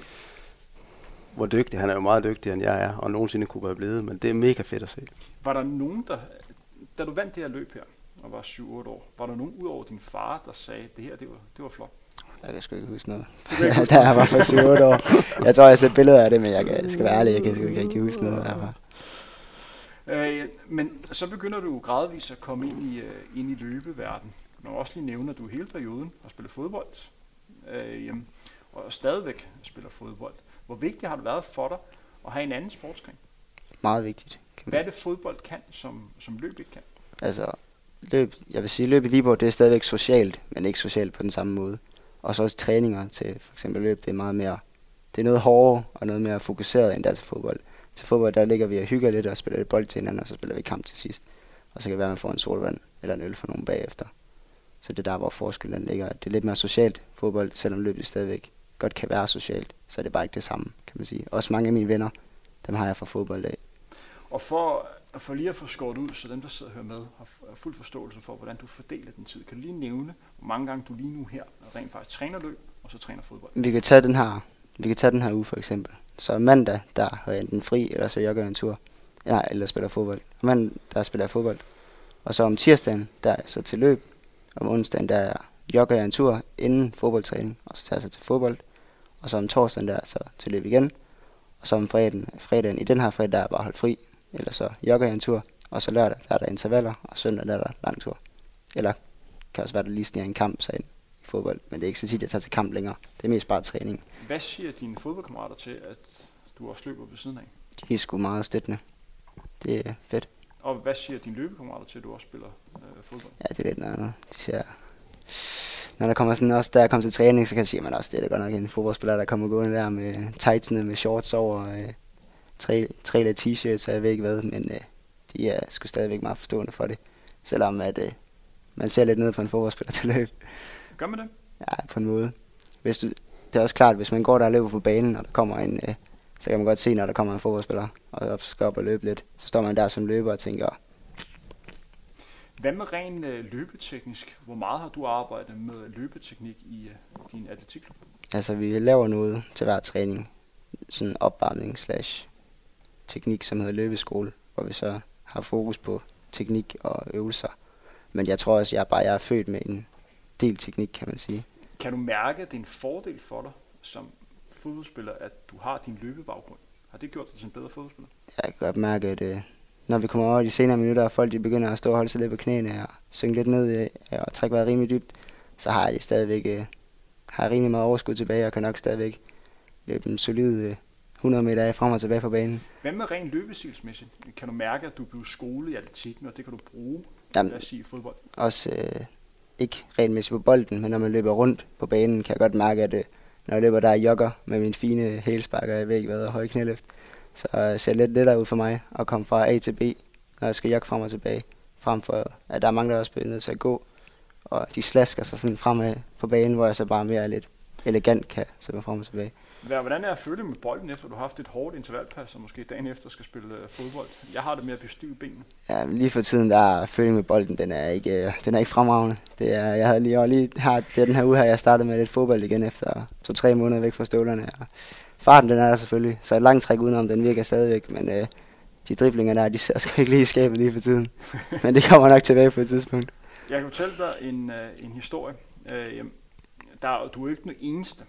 hvor dygtig, han er jo meget dygtigere end jeg er, og nogensinde kunne være blevet, men det er mega fedt at se. Var der nogen, der, da du vandt det her løb her, og var 7-8 år, var der nogen ud over din far, der sagde, det her, det var, det var flot? Jeg kan sgu ikke huske noget. Du ikke [laughs] huske jeg var for 7 år. Jeg tror, jeg har set billeder af det, men jeg kan, skal være ærlig, jeg kan sgu ikke rigtig huske noget derfra. Øh, men så begynder du gradvist at komme ind i, øh, ind i løbeverdenen. Man må også lige nævne, at du hele perioden har spillet fodbold, øh, og stadigvæk spiller fodbold. Hvor vigtigt har det været for dig at have en anden sportsgren? Meget vigtigt. Hvad er det fodbold kan, som, som løb ikke kan? Altså, løb, jeg vil sige, løb i Viborg, det er stadigvæk socialt, men ikke socialt på den samme måde. Og så også træninger til for eksempel løb, det er meget mere, det er noget hårdere og noget mere fokuseret end der til fodbold. Til fodbold, der ligger vi og hygger lidt og spiller lidt bold til hinanden, og så spiller vi kamp til sidst. Og så kan det være, at man får en solvand eller en øl for nogen bagefter. Så det er der, hvor forskellen ligger. Det er lidt mere socialt fodbold, selvom løbet stadigvæk godt kan være socialt, så er det bare ikke det samme, kan man sige. Også mange af mine venner, dem har jeg fra fodbold af. Og for, for lige at få skåret ud, så dem, der sidder og hører med, har fuld forståelse for, hvordan du fordeler din tid. Kan du lige nævne, hvor mange gange du lige nu her rent faktisk træner løb, og så træner fodbold? Vi kan tage den her, vi kan tage den her uge for eksempel. Så mandag, der har jeg enten fri, eller så jeg en tur. Ja, eller spiller fodbold. Mandag, der spiller jeg fodbold. Og så om tirsdagen, der er jeg så til løb. Om onsdagen, der er- jogger jeg en tur inden fodboldtræning, og så tager jeg så til fodbold. Og så om torsdagen, der er så til løb igen. Og så om fredagen, fredagen i den her fredag, der er bare holdt fri. Eller så jogger jeg en tur, og så lørdag, der er der intervaller, og søndag, der er der lang tur. Eller kan også være, der lige sniger en kamp sig ind i fodbold, men det er ikke så tit, jeg tager til kamp længere. Det er mest bare træning. Hvad siger dine fodboldkammerater til, at du også løber ved siden af? De er sgu meget støttende. Det er fedt. Og hvad siger dine løbekammerater til, at du også spiller øh, fodbold? Ja, det er lidt noget andet. De siger, når der kommer sådan også, der kommer til træning, så kan sige, man også, det er da godt nok en fodboldspiller, der kommer gående der med tightsene, med shorts over, øh, tre, tre t-shirts, og jeg ved ikke hvad, men øh, de er sgu stadigvæk meget forstående for det. Selvom at, øh, man ser lidt ned på en fodboldspiller [laughs] til løb. Gør man det? Ja, på en måde. Hvis du, det er også klart, hvis man går der og løber på banen, og der kommer en, øh, så kan man godt se, når der kommer en fodboldspiller, og op, skal op og løbe lidt. Så står man der som løber og tænker, Hvad med ren øh, løbeteknisk? Hvor meget har du arbejdet med løbeteknik i øh, din atletikklub? Altså, vi laver noget til hver træning. Sådan en opvarmning slash teknik, som hedder løbeskole, hvor vi så har fokus på teknik og øvelser. Men jeg tror også, jeg er bare jeg er født med en del teknik, kan man sige. Kan du mærke, at det er en fordel for dig som fodboldspiller, at du har din løbebaggrund? Har det gjort dig til en bedre fodboldspiller? Jeg kan godt mærke, at øh, når vi kommer over i de senere minutter, og folk de begynder at stå og holde sig lidt på knæene og synge lidt ned øh, og trække vejret rimelig dybt, så har jeg stadigvæk øh, har rimelig meget overskud tilbage, og kan nok stadigvæk løbe en solid øh, 100 meter af frem og tilbage på banen. Hvad med ren løbestilsmæssigt? Kan du mærke, at du bliver skolet i atletikken, og det kan du bruge, Jamen, lad os sige, i fodbold? også øh, ikke regelmæssigt på bolden, men når man løber rundt på banen, kan jeg godt mærke, at øh, når jeg løber der og jogger med mine fine hælsparker, ikke hvad, og høje knæløft, så øh, ser det lidt lettere ud for mig at komme fra A til B, når jeg skal jogge frem og tilbage, frem for at der er mange, der også bliver nødt til at gå, og de slasker sig sådan fremad på banen, hvor jeg så bare mere lidt elegant kan mig frem og tilbage. Hvordan er at føle med bolden, efter du har haft et hårdt intervalpas, og måske dagen efter skal spille øh, fodbold? Jeg har det med at blive stiv i benene. Ja, lige for tiden, der er føling med bolden, den er ikke, øh, den er ikke fremragende. Det er, jeg havde lige, og lige her, det er den her uge her, jeg startede med lidt fodbold igen efter to-tre måneder væk fra støvlerne. Og farten, den er der selvfølgelig, så et langt træk udenom, den virker stadigvæk, men øh, de driblinger der, de ser sgu ikke lige i skabet lige for tiden. [laughs] Men det kommer nok tilbage på et tidspunkt. Jeg kan fortælle dig en, øh, en historie. Øh, der, er- du er ikke den eneste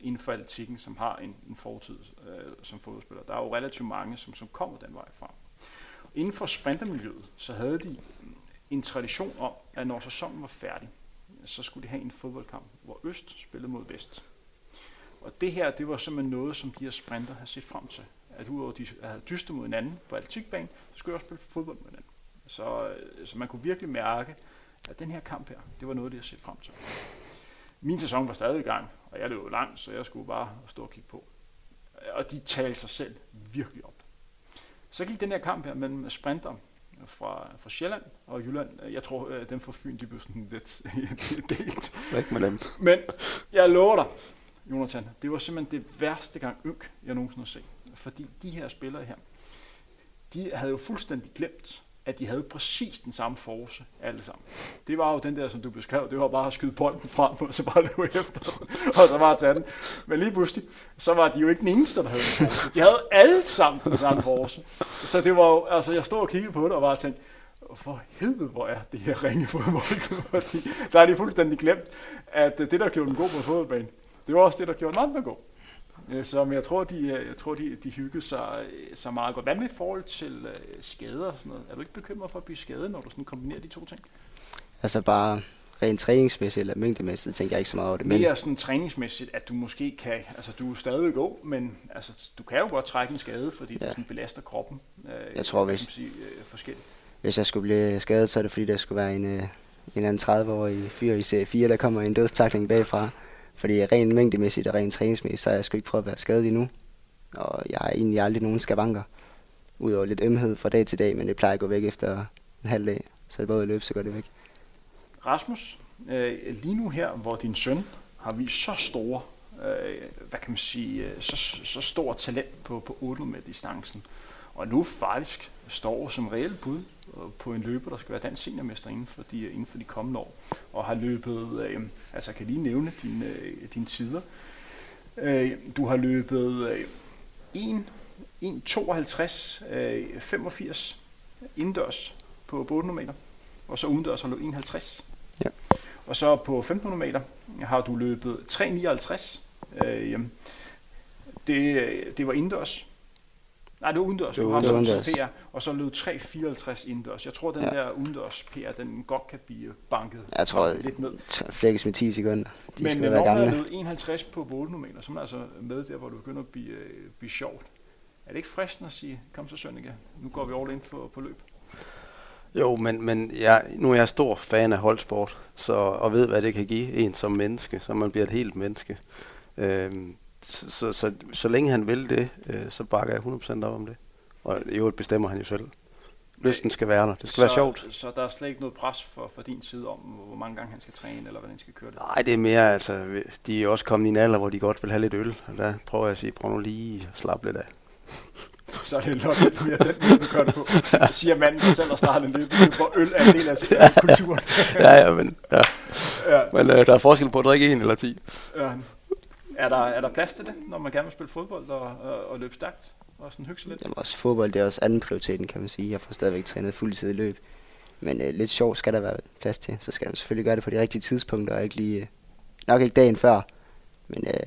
inden for atletikken, som har en, en fortid øh, som fodboldspiller. Der er jo relativt mange, som, som kommer den vej fra. Inden for sprintermiljøet, så havde de en tradition om, at når sæsonen var færdig, så skulle de have en fodboldkamp, hvor Øst spillede mod Vest. Og det her, det var simpelthen noget, som de her sprinter havde set frem til. At udover at de havde dystet mod hinanden på atletikbanen, så skulle de også spille fodbold med hinanden. Så, øh, så man kunne virkelig mærke, at den her kamp her, det var noget, de havde set frem til. Min sæson var stadig i gang, og jeg løb jo langt, så jeg skulle bare stå og kigge på. Og de talte sig selv virkelig op. Så gik den her kamp her mellem sprinter fra, fra Sjælland og Jylland. Jeg tror, øh, dem fra Fyn, de blev sådan lidt [laughs] delt. Væk med dem. Men jeg lover dig, Jonathan, det var simpelthen det værste gang ynk, jeg nogensinde har set. Fordi de her spillere her, de havde jo fuldstændig glemt, at de havde præcis den samme force alle sammen. Det var jo den der, som du beskrev, det var bare at skyde bolden frem, og så bare løbe efter, [laughs] og så bare tage den. Men lige pludselig, så var de jo ikke den eneste, der havde den force. De havde alle sammen den samme force. Så det var jo, altså jeg stod og kiggede på det, og bare tænkte, for helvede, hvor er det her ringe fodbold, [laughs] fordi der er de fuldstændig glemt, at øh, det, der gjorde dem god på fodboldbanen, det var også det, der gjorde den andre god. Øh, Så men jeg tror, de, øh, jeg tror, de, de hyggede sig, øh, så meget godt. Hvad med i forhold til øh, skader og sådan noget? Er du ikke bekymret for at blive skadet, når du sådan kombinerer de to ting? Altså bare rent træningsmæssigt eller mængdemæssigt, tænker jeg ikke så meget over det. Men Mere sådan træningsmæssigt, at du måske kan, altså du er stadig god, men altså, du kan jo godt trække en skade, fordi ja. Du sådan belaster kroppen. Øh, Jeg tror, hvis- kan sige, øh, forskelligt. hvis jeg skulle blive skadet, så er det fordi, der skulle være en, øh, en anden 30-årig fyr i serie 4, der kommer en dødstakling bagfra. Fordi rent mængdemæssigt og rent træningsmæssigt, så er jeg sgu ikke prøvet at være skadet endnu. Og jeg har egentlig aldrig nogen skavanker. Udover lidt ømhed fra dag til dag, men det plejer at gå væk efter en halv dag. Så det bare ud at løbe, så går det væk. Rasmus, øh, lige nu her, hvor din søn har vist så store, øh, hvad kan man sige, øh, så, så stor talent på, på 800 meter distancen, og nu faktisk står som reelt bud øh, på en løber, der skal være dansk seniormester inden for de, inden for de kommende år, og har løbet, øh, altså kan lige nævne dine, øh, dine tider. Øh, du har løbet øh, 1, 1.52, øh, 85 indendørs på på 800 meter, og så udendørs har du 51. Ja. Og så på 1500 meter har du løbet 3.59. Øh, det, det var indendørs. Nej, det var udendørs. Det Du var har så- udendørs. PR, og så løb 3.54 indendørs. Jeg tror, den Ja. der udendørs PR, den godt kan blive banket Jeg tror, lidt ned. flækkes med 10 sekunder. De Men skal øh, være når man gamle. er løbet 51 på 800 meter, så er man altså med der, hvor du begynder at blive, øh, blive sjovt. Er det ikke fristende at sige, kom så Sønneke, nu går vi all in på, på løb? Jo, men, men jeg, nu er jeg stor fan af holdsport, så, og ved, hvad det kan give en som menneske, så man bliver et helt menneske. Øhm, så, så, så, så længe han vil det, øh, så bakker jeg 100% op om det. Og i øvrigt bestemmer han jo selv. Lysten skal være der. Det skal så, være sjovt. Så der er slet ikke noget pres for, for din side om, hvor mange gange han skal træne, eller hvordan han skal køre det? Nej, det er mere, altså, de er også kommet i en alder, hvor de godt vil have lidt øl. Og der prøver jeg at sige, prøv nu lige at slappe lidt af. Så er det nok lidt mere den måde, du gør det på. Siger manden, der selv har startet en løb, hvor øl er en del af [laughs] kulturen. ja, ja, men, ja. Ja, men øh, der er forskel på at drikke en eller ti. ja. Er der, er der plads til det, når man gerne vil spille fodbold og, og, og løbe stærkt? Og sådan hygge sig lidt? Jamen også fodbold, det er også anden prioriteten, kan man sige. Jeg får stadigvæk trænet fuldtid i løb. Men øh, lidt sjov skal der være plads til. Så skal man selvfølgelig gøre det på de rigtige tidspunkter, og ikke lige, øh, nok ikke dagen før. Men øh,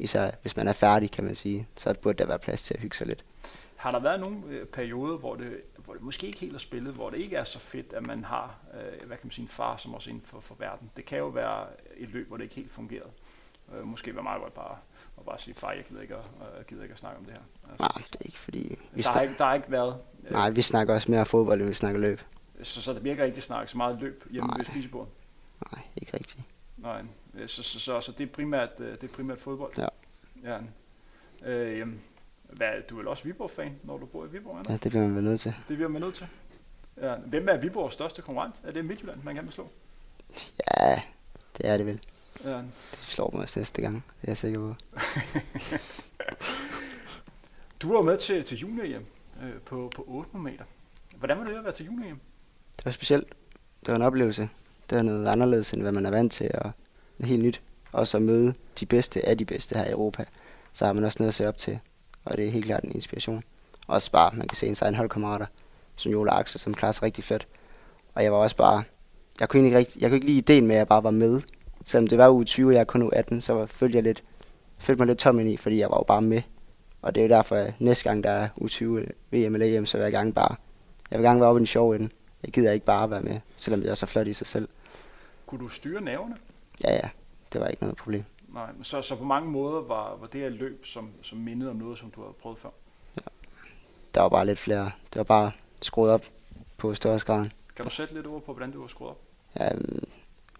især hvis man er færdig, kan man sige, så burde der være plads til at hygge sig lidt. Har der været nogle øh, perioder, hvor det, hvor det måske ikke helt er spillet, hvor det ikke er så fedt, at man har øh, hvad kan man sige, en far, som også er inden for, for verden? Det kan jo være et løb, hvor det ikke helt fungerede. Øh, måske være meget godt bare at bare sige, far, jeg gider ikke, at, jeg gider ikke at snakke om det her. Altså, Nej, det er ikke fordi... Vi der, har ikke, der har ikke været... Øh, Nej, vi snakker også mere fodbold, end vi snakker løb. Så, så der virker ikke at snakke så meget løb hjemme Nej. ved spisebordet? Nej, ikke rigtigt. Nej, øh, så, så, så, så det, er primært, øh, det er primært fodbold? Ja. ja. Øh, hvad, du er vel også Viborg-fan, når du bor i Viborg, eller? Ja, det bliver man vel nødt til. Det bliver man nødt til. Ja. Hvem er Viborgs største konkurrent? Er det Midtjylland, man kan slå? Ja, det er det vel. Ja. Det slår mig også næste gang, det er jeg sikker på. [laughs] Du var med til, til junior øh, på, på 800 meter. Hvordan var det at være til junior Det var specielt. Det var en oplevelse. Det var noget anderledes, end hvad man er vant til, og helt nyt. Også at møde de bedste af de bedste her i Europa. Så har man også noget at se op til, og det er helt klart en inspiration. Også bare, man kan se en egen holdkammerater, som Jola Axel, som klarer sig rigtig fedt. Og jeg var også bare, jeg kunne ikke, rigtig, jeg kunne ikke lide ideen med, at jeg bare var med. Selvom det var uge 20, og jeg kun uge 18, så følte jeg lidt, følte mig lidt tom ind i, fordi jeg var jo bare med. Og det er jo derfor, at næste gang der er uge 20 VM eller EM, så vil jeg gerne bare, jeg vil gerne være oppe i den sjove ende. Jeg gider ikke bare være med, selvom det er så flot i sig selv. Kunne du styre nerverne? Ja, ja, det var ikke noget problem. Nej, men så, så på mange måder var, var det her løb, som, som mindede om noget, som du havde prøvet før. Der var bare lidt flere. Det var bare skruet op på størrelsesgraden. Kan du sætte lidt ord på, hvordan du var skruet op? Ja, øhm,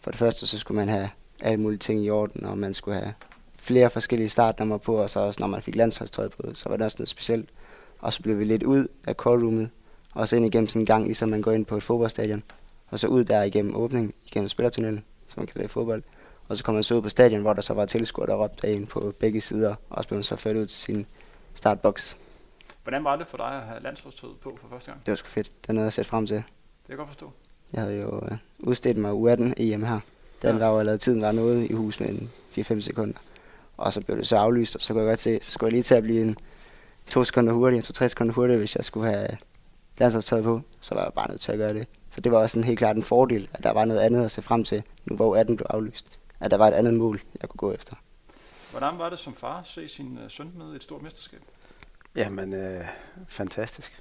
for det første, så skulle man have alle mulige ting i orden, og man skulle have flere forskellige startnummer på, og så også når man fik landsholdstøj på, så var det også noget specielt. Og så blev vi lidt ud af callroomet, og så ind igennem sådan en gang, ligesom man går ind på et fodboldstadion. Og så ud der igennem åbning, igennem spillertunnelen, som man det i fodbold. Og så kom man så ud på stadion, hvor der så var tilskuere, der råbte ind på begge sider, og så blev man så ført ud til sin startbox. Hvordan var det for dig at have landsholdstøjet på for første gang? Det var sgu fedt. Det er noget, jeg set frem til. Det kan jeg godt forstå. Jeg havde jo øh, udstedt mig U18 EM her. Den Ja. var jo allerede tiden var noget i hus med en 4-5 sekunder. Og så blev det så aflyst, og så kunne jeg godt se, så skulle jeg lige til at blive en to sekunder hurtigere, to-tre sekunder hurtigere, hvis jeg skulle have landsholdstøjet på. Så var jeg bare nødt til at gøre det. Så det var også en helt klart en fordel, at der var noget andet at se frem til, nu hvor U18 blev aflyst. At der var et andet mål, jeg kunne gå efter. Hvordan var det som far at se sin uh, søn med i et stort mesterskab? Jamen, øh, fantastisk.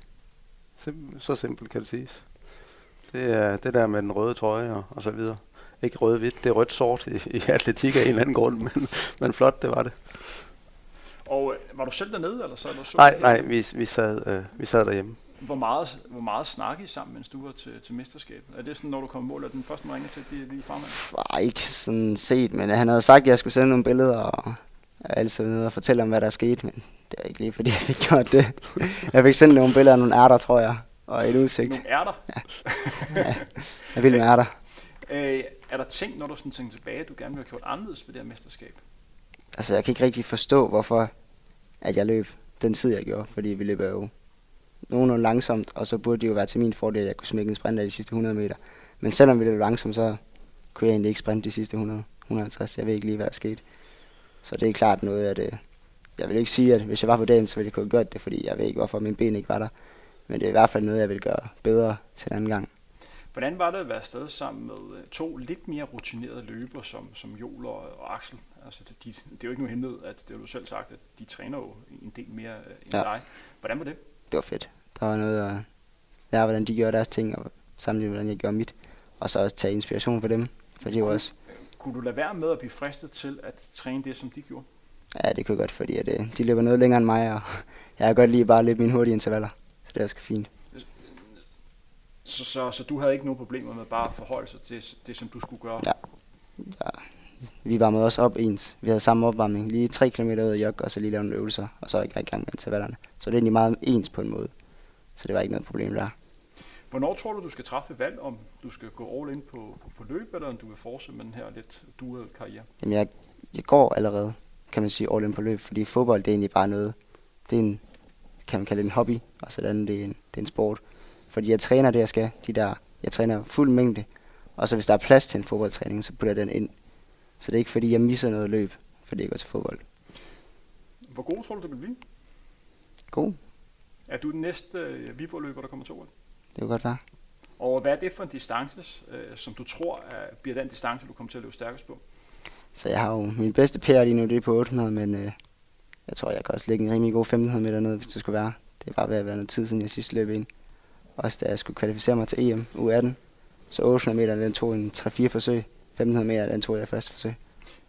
Sim- så simpelt kan det siges. Det er det der med den røde trøje og, og så videre. Ikke rød-hvidt, det er rødt-sort i, i atletik af en eller anden grund, men, men flot, det var det. Og øh, var du selv dernede, eller så eller så Nej, du nej, vi, vi, sad, øh, vi sad derhjemme. Hvor meget, hvor meget snakkede I sammen, mens du var til, til mesterskabet? Er det sådan, når du kommer mål, at den første, man ringer til, det er lige farmand? var ikke sådan set, men han havde sagt, at jeg skulle sende nogle billeder, og altid nede og fortælle om, hvad der er sket, men det er ikke lige, fordi jeg fik gjort det. Jeg fik sendt nogle billeder af nogle ærter, tror jeg, og et udsigt. Nogle ærter. [laughs] Jeg vil med ærter. Øh, er der ting, når du sådan tænker tilbage, du gerne vil have gjort anderledes ved det her mesterskab? Altså, jeg kan ikke rigtig forstå, hvorfor at jeg løb den tid, jeg gjorde, fordi vi løber jo nogenlunde langsomt, og så burde det jo være til min fordel, at jeg kunne smække en sprint af de sidste 100 meter. Men selvom vi løb langsomt, så kunne jeg egentlig ikke sprinte de sidste 100, 150. Jeg ved ikke lige, hvad der skete. Så det er klart noget, at øh, jeg vil ikke sige, at hvis jeg var på dagen, så ville jeg kunne have gjort det, fordi jeg ved ikke, hvorfor min ben ikke var der. Men det er i hvert fald noget, jeg vil gøre bedre til en anden gang. Hvordan var det at være afsted sammen med øh, to lidt mere rutinerede løbere, som, som Joel og, og Axel? Altså, de, det er jo ikke nogen hemmelighed, at det har du selv sagt, at de træner jo en del mere øh, end Ja. dig. Hvordan var det? det var fedt. Der var noget at lære, hvordan de gjorde deres ting, og samtidig hvordan jeg gjorde mit. Og så også tage inspiration fra dem, for det var også, Kunne du lade være med at blive fristet til at træne det, som de gjorde? ja, det kunne jeg godt, fordi at, øh, de løber noget længere end mig, og [laughs] jeg kan godt lide bare at løbe mine hurtige intervaller. Så det er også fint. Så, så, så du havde ikke nogen problemer med bare at forholde sig til det, som du skulle gøre? Ja. Vi varmede også op ens. Vi havde samme opvarmning, lige 3 km ud af jog, og så lige lave nogle øvelser, og så ikke i gang med intervallerne. Så det er egentlig meget ens på en måde. Så det var ikke noget problem der. Hvornår tror du, du skal træffe valg, om du skal gå all in på, på, på løb, eller om du vil fortsætte med den her lidt dual karriere? Jamen, jeg, jeg går allerede, kan man sige, all in på løb, fordi fodbold, det er egentlig bare noget, det er en, kan man kalde det en hobby, og så det andet, det er en, det er en sport. Fordi jeg træner det, jeg skal, de der, jeg træner fuld mængde, og så hvis der er plads til en fodboldtræning, så putter jeg den ind. Så det er ikke fordi, jeg misser noget løb, fordi jeg går til fodbold. Hvor god tror du, du vil blive? God, Er du den næste øh, Viborg-løber, der kommer to år? det kan godt være. Og hvad er det for en distance, øh, som du tror er, bliver den distance, du kommer til at løbe stærkest på? Så jeg har jo min bedste PR lige nu, det er på 800, men øh, jeg tror, jeg kan også lægge en rimelig god 1500 meter ned, hvis det skulle være. Det er bare ved at være noget tid siden, jeg sidst løb ind. Også da jeg skulle kvalificere mig til EM U18. Så 800 meter, den tog en 3-4 forsøg. 1500 meter, den tog jeg første forsøg.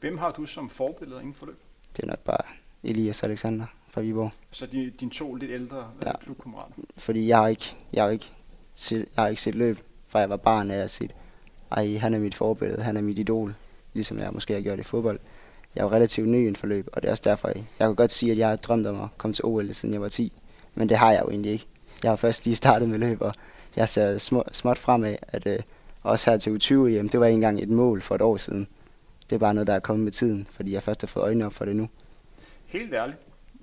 Hvem har du som forbillede inden for løb? Det er nok bare Elias Alexander fra Viborg. Så de, dine to lidt ældre ja. Ja. klubkammerater. Fordi jeg har ikke, jeg har ikke, set, jeg har ikke set løb, fra jeg var barn, af at set, ej, han er mit forbillede, han er mit idol, ligesom jeg måske har gjort i fodbold. Jeg er jo relativt ny inden for løb, og det er også derfor, jeg, jeg kan godt sige, at jeg har drømt om at komme til OL, siden jeg var 10. Men det har jeg jo egentlig ikke. Jeg har først lige startet med løb, og jeg ser små, småt fremad, at øh, også her til U20 EM, det var ikke engang et mål for et år siden. Det er bare noget, der er kommet med tiden, fordi jeg først har fået øjnene op for det nu. Helt ærligt.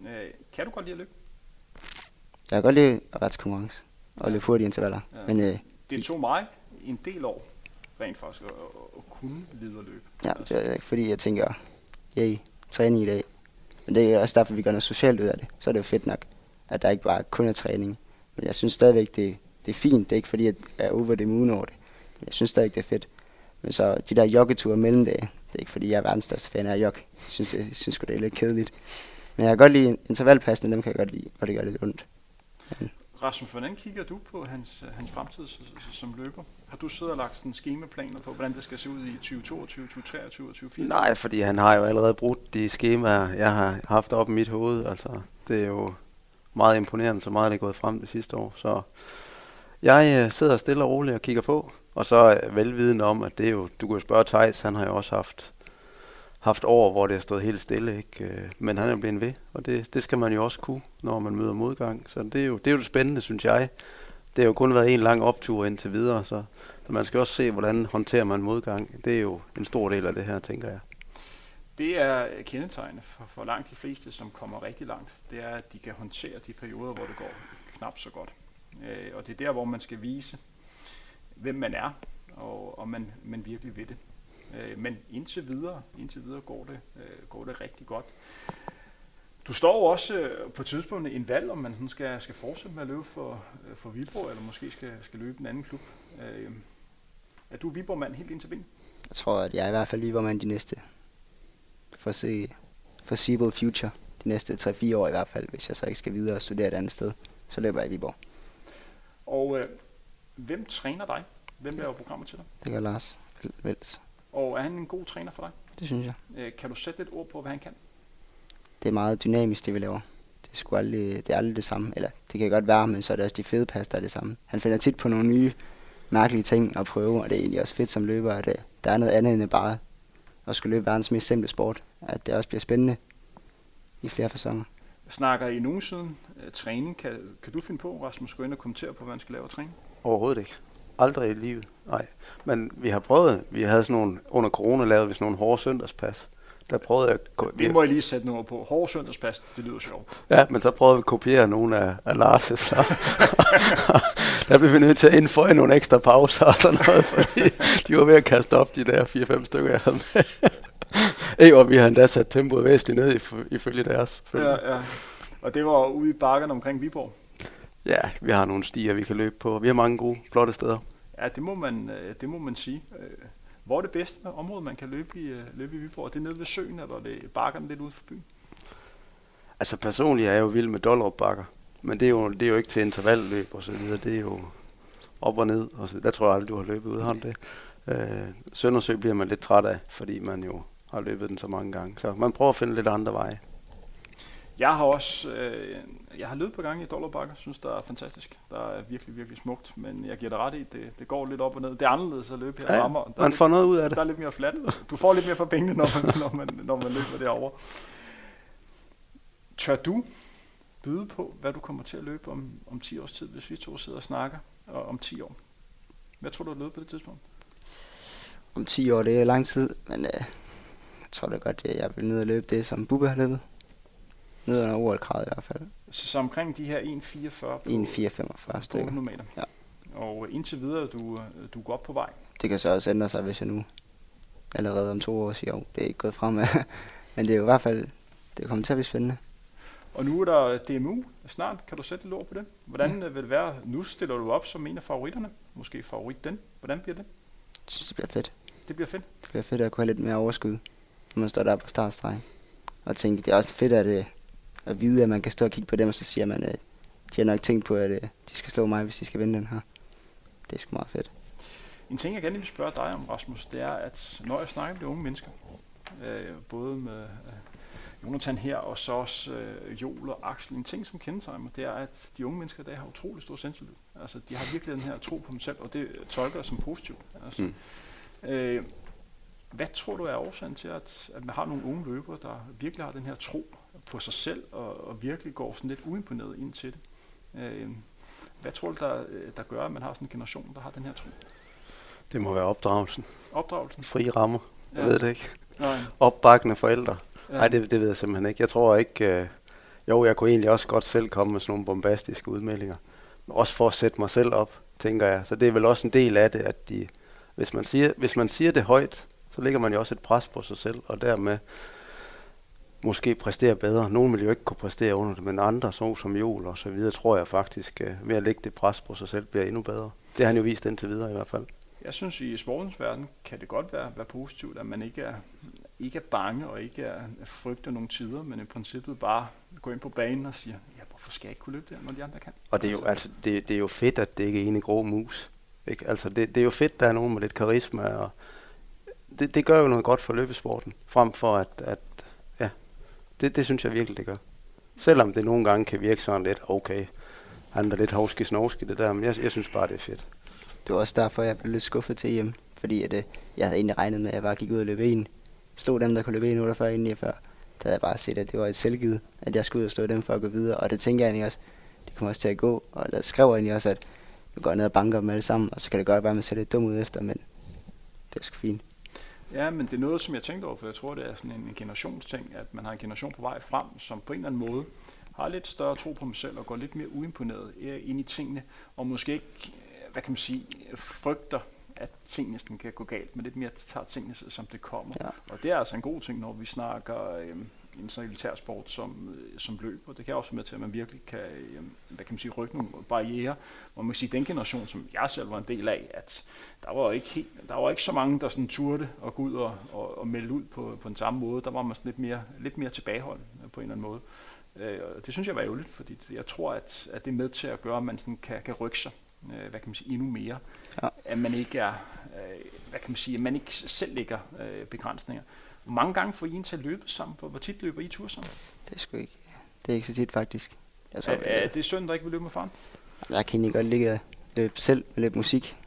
Øh, kan du godt lide at løbe? Jeg kan godt lide at være til konkurrence og løbe hurtige intervaller, Ja. ja. men øh, Det tog mig en del år rent faktisk at, at, at kunne lide at løbe. Ja, det er ikke fordi, jeg tænker, yay, træning i dag. Men det er også derfor, vi gør noget socialt ud af det. Så er det jo fedt nok, at der ikke bare kun er træning. Men jeg synes stadigvæk, det, det er fint. Det er ikke fordi, at jeg er over det moon over det. Men jeg synes stadigvæk, det er fedt. Men så de der joggeture mellem det, det er ikke fordi, jeg er verdens største fan af jog. Jeg synes, det, jeg synes det er lidt kedeligt. Men jeg kan godt lide intervallpassene, dem kan jeg godt lide, og det gør lidt ondt. Men. Rasmus, hvordan kigger du på hans, hans fremtid som løber? Har du siddet og lagt sådan skemaplaner på, hvordan det skal se ud i 2022, 2023 og 2024? Nej, fordi han har jo allerede brugt de skemaer, jeg har haft op i mit hoved. Altså, det er jo meget imponerende, så meget det er gået frem det sidste år. Så jeg øh, sidder stille og roligt og kigger på, og så øh, er velvidende om, at det er jo, du kan jo spørge Thijs, han har jo også haft, haft år, hvor det har stået helt stille, ikke? Øh, men han er blevet ved, og det, det skal man jo også kunne, når man møder modgang. Så det er jo det, er jo det spændende, synes jeg. Det har jo kun været en lang optur indtil videre, så, så man skal også se, hvordan håndterer man modgang. Det er jo en stor del af det her, tænker jeg. Det er kendetegnende for, for langt de fleste, som kommer rigtig langt. Det er, at de kan håndtere de perioder, hvor det går knap så godt. Øh, og det er der, hvor man skal vise, hvem man er, og om man, man virkelig vil det. Øh, men indtil videre, indtil videre går, det, øh, går det rigtig godt. Du står også øh, på tidspunktet en valg, om man skal, skal fortsætte med at løbe for, øh, for Viborg, eller måske skal, skal løbe en anden klub. Øh, er du Viborg-mand helt indtil ben? Jeg tror, at jeg er i hvert fald Viborg-mand de næste. For se foreseeable future. De næste 3-4 år i hvert fald, hvis jeg så ikke skal videre og studere et andet sted. Så løber jeg i Viborg. Og øh, hvem træner dig? Hvem laver programmet til dig? Det gør Lars Vels. Og er han en god træner for dig? Det synes jeg. Øh, kan du sætte lidt ord på, hvad han kan? Det er meget dynamisk, det vi laver. Det er, sgu aldrig, det er aldrig det samme. Eller det kan godt være, men så er det også de fede pas, der er det samme. Han finder tit på nogle nye, mærkelige ting at prøve, og det er egentlig også fedt som løber, at det, der er noget andet end bare at skulle løbe verdens mest simple sport. At det også bliver spændende i flere fasonger. Snakker I nogen siden uh, træning? Kan, kan du finde på, Rasmus, gå ind og kommentere på, hvad man skal lave træning? Overhovedet ikke. Aldrig i livet. Nej. Men vi har prøvet, vi havde sådan nogle, under corona lavede vi sådan nogle hårde søndagspas. Der prøvede jeg... Det må jeg lige sætte noget på. Hårde søndagspas, det lyder sjovt. Ja, men så prøvede vi at kopiere nogle af, af Lars' [laughs] der blev vi nødt til at indføje nogle ekstra pauser og sådan noget, fordi de var ved at kaste op de der 4-5 stykker, jeg havde med. [laughs] Ej, og vi har endda sat tempoet væsentligt ned ifølge deres. Ja, ja. Og det var ude i bakkerne omkring Viborg? Ja, vi har nogle stier, vi kan løbe på. Vi har mange gode, flotte steder. Ja, det må man, øh, det må man sige. Hvor er det bedste område, man kan løbe i, øh, løbe i Viborg? Er det nede ved søen, eller er det bakkerne lidt ude for byen? Altså personligt er jeg jo vild med Dollerup bakker. Men det er, jo, det er jo ikke til intervalløb og så videre. Det er jo op og ned. Og så, der tror jeg aldrig, du har løbet ud. Har det? Øh, Søndersø bliver man lidt træt af, fordi man jo har løbet den så mange gange. Så man prøver at finde lidt andre veje. Jeg har også øh, jeg har løbet på gang i Dollarbakker, synes der er fantastisk. Der er virkelig, virkelig smukt, men jeg giver dig ret i, det, det går lidt op og ned. Det er anderledes at løbe her. Ja, rammer. Der man får lidt, noget ud af det. Der er lidt mere fladt. Du får lidt mere for pengene, når man, når man, når man løber derovre. Tør du byde på, hvad du kommer til at løbe om, om 10 års tid, hvis vi to sidder og snakker og om 10 år? Hvad tror du, du løbe på det tidspunkt? Om 10 år, det er lang tid, men øh, jeg tror da godt, at jeg vil ned og løbe det, som Bubbe har løbet. Ned under OL-kravet i hvert fald. Så, så omkring de her 1,44 på 1,445 stykker. meter. Ja. Og indtil videre, du, du går op på vej. Det kan så også ændre sig, hvis jeg nu allerede om to år siger, jo, det er ikke gået frem. [laughs] Men det er jo i hvert fald, det kommer til at blive spændende. Og nu er der DMU snart. Kan du sætte lidt ord på det? Hvordan ja. vil det være? Nu stiller du op som en af favoritterne. Måske favorit den. Hvordan bliver det? Det bliver fedt. Det bliver fedt? Det bliver fedt at kunne have lidt mere overskud, når man står der på startstregen. Og tænke, det er også fedt, at, øh, at vide, at man kan stå og kigge på dem, og så siger man, at de har nok tænkt på, at øh, de skal slå mig, hvis de skal vinde den her. Det er sgu meget fedt. En ting, jeg gerne vil spørge dig om, Rasmus, det er, at når jeg snakker med de unge mennesker, øh, både med øh, Jonathan her, og så også øh, Joel og Axel, en ting, som kendetegner mig, det er, at de unge mennesker i dag har utrolig stor selvtillid. Altså, de har virkelig den her tro på dem selv, og det tolker jeg som positivt. Altså, mm. øh, hvad tror du er årsagen til, at, at man har nogle unge løbere, der virkelig har den her tro på sig selv, og, og virkelig går sådan lidt uimponeret ind til det? Øh, hvad tror du, der, der gør, at man har sådan en generation, der har den her tro? Det må være opdragelsen. Opdragelsen? Fri rammer. Jeg ja. ved det ikke. Nej. Opbakkende forældre. Ja. Nej, det, det ved jeg simpelthen ikke. Jeg tror ikke... Øh, jo, jeg kunne egentlig også godt selv komme med sådan nogle bombastiske udmeldinger. Også for at sætte mig selv op, tænker jeg. Så det er vel også en del af det, at de, hvis, man siger, hvis man siger det højt, så lægger man jo også et pres på sig selv, og dermed måske præstere bedre. Nogle vil jo ikke kunne præstere under det, men andre, så som Jol og så videre, tror jeg faktisk, øh, ved at lægge det pres på sig selv, bliver endnu bedre. Det har han jo vist indtil videre i hvert fald. Jeg synes, i sportens verden kan det godt være, være positivt, at man ikke er, ikke er bange og ikke er, er frygter nogle tider, men i princippet bare går ind på banen og siger, ja, hvorfor skal jeg ikke kunne løbe det, når de andre kan? Og det er jo, altså, det, det er jo fedt, at det ikke er en grå mus. Ikke? Altså, det, det er jo fedt, der er nogen med lidt karisma, og det, det gør jo noget godt for løbesporten, frem for at, at ja, det, det synes jeg virkelig, det gør. Selvom det nogle gange kan virke sådan lidt, okay, han er lidt hovski snovski det der, men jeg, jeg synes bare, det er fedt. Det var også derfor, jeg blev lidt skuffet til hjem, fordi at, øh, jeg havde egentlig regnet med, at jeg bare gik ud og løb en. Slog dem, der kunne løbe 1,48 inden jeg før. Der havde jeg bare set, at det var et selvgivet, at jeg skulle ud og slå dem for at gå videre. Og det tænker jeg egentlig også, det kommer også til at gå. Og der skrev egentlig også, at nu går jeg ned og banker dem alle sammen, og så kan det godt være, at man ser lidt dum ud efter, men det er sgu fint. Ja, men det er noget, som jeg tænkte over, for jeg tror, det er sådan en generationsting, at man har en generation på vej frem, som på en eller anden måde har lidt større tro på dem selv og går lidt mere uimponeret ind i tingene, og måske ikke, hvad kan man sige, frygter, at tingene kan gå galt, men lidt mere tager tingene, som det kommer. Ja. Og det er altså en god ting, når vi snakker øh, en så elitær sport som, øh, som løb, og det kan også være med til, at man virkelig kan, øh, hvad kan man sige, rykke nogle barriere. Og man kan sige, den generation, som jeg selv var en del af, at der var ikke, helt, der var ikke så mange, der sådan turde at gå ud og, og, og melde ud på, på den samme måde. Der var man sådan lidt mere, lidt mere tilbageholden på en eller anden måde. Øh, det synes jeg var ærgerligt, fordi jeg tror, at, at det er med til at gøre, at man sådan kan, kan rykke sig øh, hvad kan man sige, endnu mere. Ja. At man ikke er, øh, hvad kan man sige, at man ikke selv lægger øh, begrænsninger. Hvor mange gange får I en til at løbe sammen? Hvor tit løber I tur sammen? Det er sgu ikke, det er ikke så tit faktisk. Jeg tror, er, er det synd, der ikke vil løbe med faren? Jeg kan egentlig godt ligge løbe selv med lidt musik.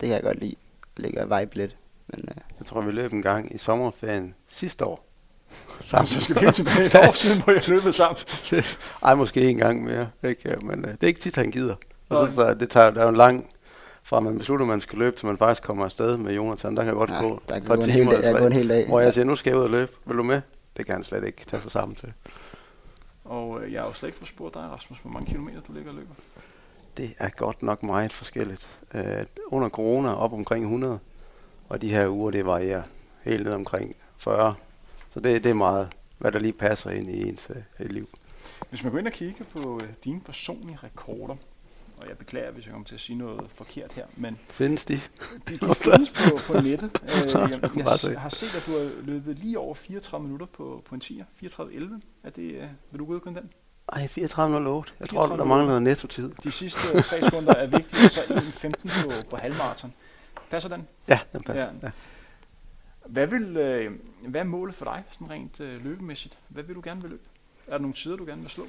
Det kan jeg godt lide. Ligge og vibe lidt. Men, uh... Jeg tror, vi løb en gang i sommerferien sidste år. Sammen. Så skal vi helt tilbage et år siden, hvor jeg løbet sammen. [laughs] Ej, måske en gang mere. Ikke? Men uh, det er ikke tit, han gider. Og så, så det tager, der er jo en lang fra man beslutter, at man skal løbe, til man faktisk kommer afsted med Jonathan. Der kan godt ja, gå der kan gå en, hel dag, jeg en hel dag. Hvor jeg siger, nu skal jeg ud og løbe. Vil du med? Det kan han slet ikke tage sig sammen til. Og øh, jeg har jo slet ikke fået spurgt dig, Rasmus, hvor mange kilometer du ligger og løber? Det er godt nok meget forskelligt. Øh, under corona op omkring 100, og de her uger, det varierer helt ned omkring 40. Så det, det er meget, hvad der lige passer ind i ens øh, liv. Hvis man går ind og kigger på øh, dine personlige rekorder, og jeg beklager, hvis jeg kommer til at sige noget forkert her, men... Findes de? De, de findes på, på nettet. [laughs] Øh, jeg, jeg, jeg har set, at du har løbet lige over 34 minutter på, på en 10'er. 34.11. Er det, øh, vil du godkende den? Ej, 34.08. Jeg tror, der mangler noget netto-tid. De sidste tre sekunder er vigtige, så 1.15 på, på halvmarathon. Passer den? Ja, den passer. Ja. Ja. Hvad, vil, øh, hvad er målet for dig, sådan rent øh, løbemæssigt? Hvad vil du gerne vil løbe? Er der nogle tider, du gerne vil slå?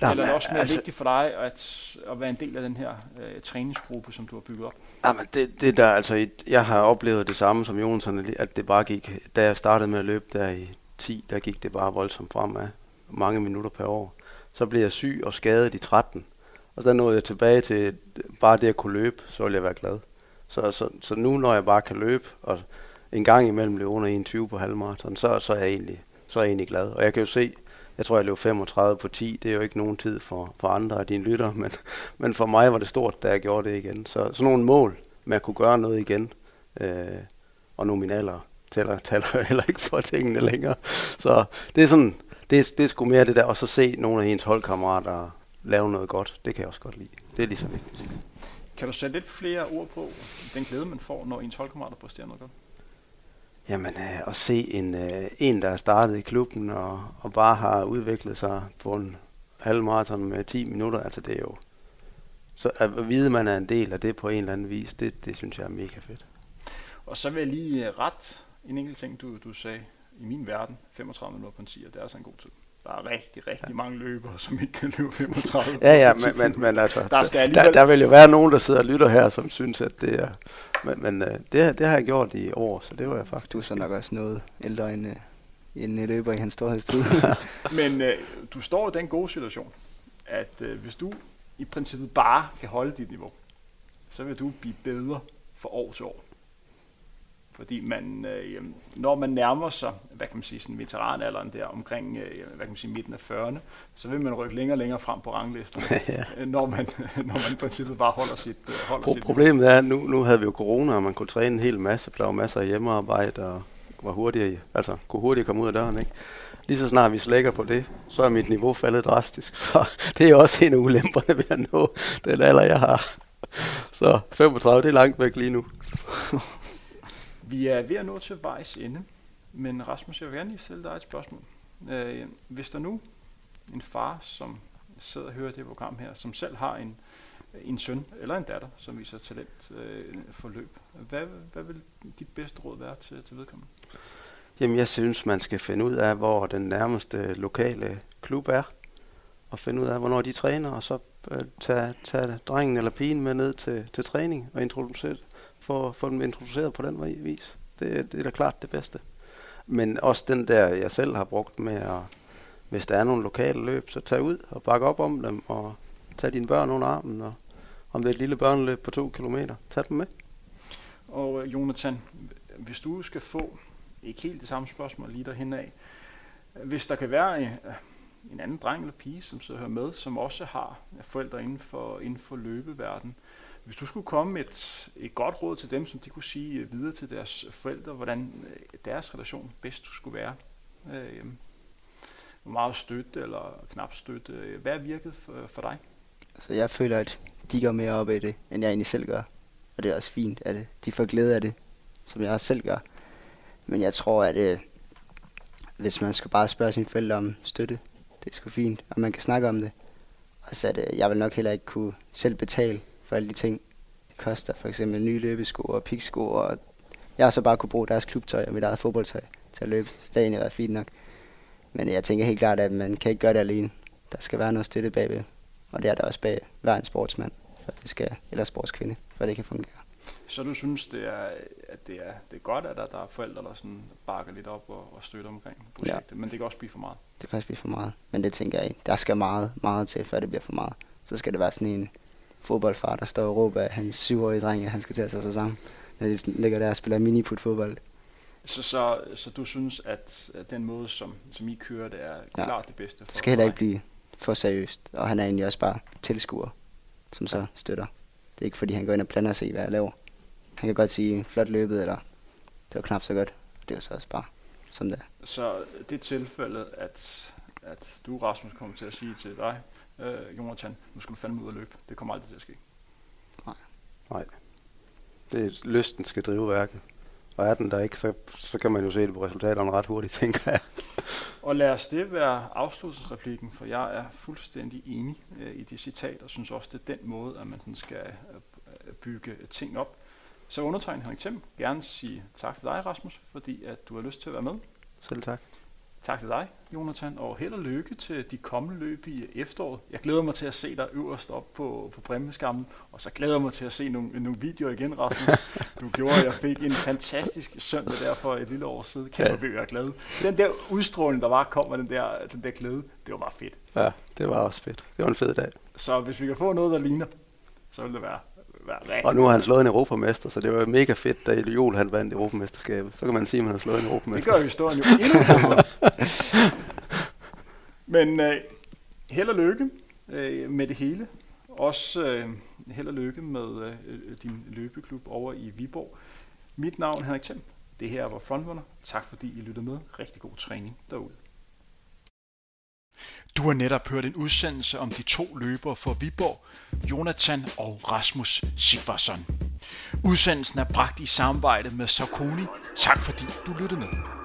Nej, Eller er det også mere altså, vigtigt for dig at, at være en del af den her øh, træningsgruppe, som du har bygget op? Jamen, det, det der, altså, jeg har oplevet det samme som Jonsson, at det bare gik, da jeg startede med at løbe der i 10, der gik det bare voldsomt fremad, mange minutter per år. Så blev jeg syg og skadet i 13, og så nåede jeg tilbage til bare det at kunne løbe, så ville jeg være glad. Så, så, så nu, når jeg bare kan løbe, og en gang imellem løbe under 21 på halvmarathon, så, så, er jeg egentlig, så er jeg egentlig glad. Og jeg kan jo se, jeg tror, jeg løb 35 på 10. Det er jo ikke nogen tid for, for andre af dine lytter, men, men for mig var det stort, da jeg gjorde det igen. Så sådan nogle mål med at kunne gøre noget igen, øh, og nu min alder tæller, tæller [laughs] heller ikke for tingene længere. Så det er sådan, det, det er sgu mere det der, og så se nogle af ens holdkammerater lave noget godt. Det kan jeg også godt lide. Det er lige så vigtigt. Kan du sætte lidt flere ord på den glæde, man får, når ens holdkammerater præsterer noget godt? Jamen, øh, at se en, øh, en, der er startet i klubben og, og bare har udviklet sig på en halvmarathon med 10 minutter, altså det er jo... Så at vide, at man er en del af det på en eller anden vis, det, det synes jeg er mega fedt. Og så vil jeg lige øh, ret en enkelt ting, du, du sagde. I min verden, 35 minutter på en 10, det er altså en god tid. Der er rigtig, rigtig ja. mange løbere, som ikke kan løbe 35. ja, ja, men, men, men altså, der, skal alligevel... der, der vil jo være nogen, der sidder og lytter her, som synes, at det er... Men, men uh, det, det har jeg gjort i år, så det var jeg faktisk... Du er så nok også noget ældre end, uh, end løber i hans storhedstid. [laughs] men uh, du står i den gode situation, at uh, hvis du i princippet bare kan holde dit niveau, så vil du blive bedre for år til år. Fordi man, øh, når man nærmer sig, hvad kan man sige, sådan veteranalderen der omkring, øh, hvad kan man sige, midten af 40'erne, så vil man rykke længere og længere frem på ranglisten, [laughs] ja. Øh, når, man, [laughs] når man på princippet bare holder sit øh, holder Pro- sit Problemet er, at nu, nu havde vi jo corona, og man kunne træne en hel masse, der var masser af hjemmearbejde, og var hurtigere, altså kunne hurtigt komme ud af døren, ikke? lige så snart vi slækker på det, så er mit niveau faldet drastisk. [laughs] Så det er også en af ulemperne ved at nå den alder, jeg har. Så 35, det er langt væk lige nu. Vi er ved at nå til vejs ende, men Rasmus, jeg vil gerne lige stille dig et spørgsmål. Øh, hvis der nu en far, som sidder og hører det program her, som selv har en, en søn eller en datter, som viser talent øh, for løb, hvad, hvad vil dit bedste råd være til, til vedkommende? Jamen, jeg synes, man skal finde ud af, hvor den nærmeste lokale klub er, og finde ud af, hvornår de træner, og så øh, tage, tage drengen eller pigen med ned til, til træning og introducere, få, få dem introduceret på den vis. Det, det er da klart det bedste. Men også den der, jeg selv har brugt med at, hvis der er nogle lokale løb, så tag ud og bakke op om dem, og tag dine børn under armen, og om det er et lille børneløb på to kilometer, tag dem med. Og øh, Jonathan, hvis du skal få ikke helt det samme spørgsmål lige derhen af. Hvis der kan være øh, en, anden dreng eller pige, som så hører med, som også har forældre inden for, inden for løbeverden, hvis du skulle komme med et, et godt råd til dem, som de kunne sige øh, videre til deres forældre, hvordan øh, deres relation bedst skulle være, øh, hvor meget støtte eller knap støtte, øh, hvad er virket for, for dig? Altså jeg føler, at de går mere op i det, end jeg egentlig selv gør. Og det er også fint, at de får glæde af det, som jeg også selv gør. Men jeg tror, at øh, hvis man skal bare spørge sine forældre om støtte, det er sgu fint, og man kan snakke om det. Og så at øh, jeg vil nok heller ikke kunne selv betale for alle de ting, det koster. For eksempel nye løbesko og piksko, og jeg har så bare kunne bruge deres klubtøj og mit eget fodboldtøj til at løbe. Så det har været fint nok. Men jeg tænker helt klart, at man kan ikke gøre det alene. Der skal være noget støtte bagved, og det er der også bag hver en sportsmand, for det skal, eller sportskvinde, for det kan fungere. Så du synes, det er, at det er, det er godt, at der, der er forældre, der sådan bakker lidt op og, og støtter omkring projektet, ja. men det kan også blive for meget? Det kan også blive for meget, men det tænker jeg ikke. Der skal meget, meget til, før det bliver for meget. Så skal det være sådan en fodboldfar, der står og råber af hans syvårige dreng, at han skal tage sig sammen, når de ligger der og spiller miniput fodbold. Så, så, så du synes, at, den måde, som, som I kører, det er ja. klart det bedste for Det skal heller ikke blive for seriøst, og han er egentlig også bare tilskuer, som så støtter. Det er ikke fordi, han går ind og blander sig i, hvad jeg laver. Han kan godt sige, flot løbet, eller det var knap så godt. Det var så også bare som det er. Så det er tilfældet, at, at du, Rasmus, kommer til at sige til dig, øh, Jonathan, nu skal du fandme ud og løbe. Det kommer aldrig til at ske. Nej. Nej. Det er, lysten skal drive værket. Og er den der ikke, så, så kan man jo se det på resultaterne ret hurtigt, [laughs] tænker jeg. og lad os det være afslutningsreplikken, for jeg er fuldstændig enig øh, i det citat, og synes også, det er den måde, at man sådan skal øh, bygge ting op. Så undertegn Henrik Thiem gerne sige tak til dig, Rasmus, fordi at du har lyst til at være med. Selv tak. Tak til dig, Jonathan, og held og lykke til de kommende løb i efteråret. Jeg glæder mig til at se dig øverst op på, på bremmeskammen, og så glæder jeg mig til at se nogle, nogle videoer igen, Rasmus. Du gjorde, at jeg fik en fantastisk søndag der for et lille år siden. Kæft, hvor jeg glad. Den der udstråling, der var, kom med den der, den der glæde, det var bare fedt. Ja, det var også fedt. Det var en fed dag. Så hvis vi kan få noget, der ligner, så vil det være Og nu har han slået en europamester, så det var mega fedt, da Jol han vandt europamesterskabet. Så kan man sige, at han har slået en europamester. Det gør historien jo endnu [laughs] Men øh, held og lykke øh, med det hele. Også øh, held og lykke med øh, din løbeklub over i Viborg. Mit navn er Henrik Thiem. Det her var Frontrunner. Tak fordi I lyttede med. Rigtig god træning derude. Du har netop hørt en udsendelse om de to løbere for Viborg, Jonathan og Rasmus Sigvarsson. Udsendelsen er bragt i samarbejde med Saucony. Tak fordi du lyttede med.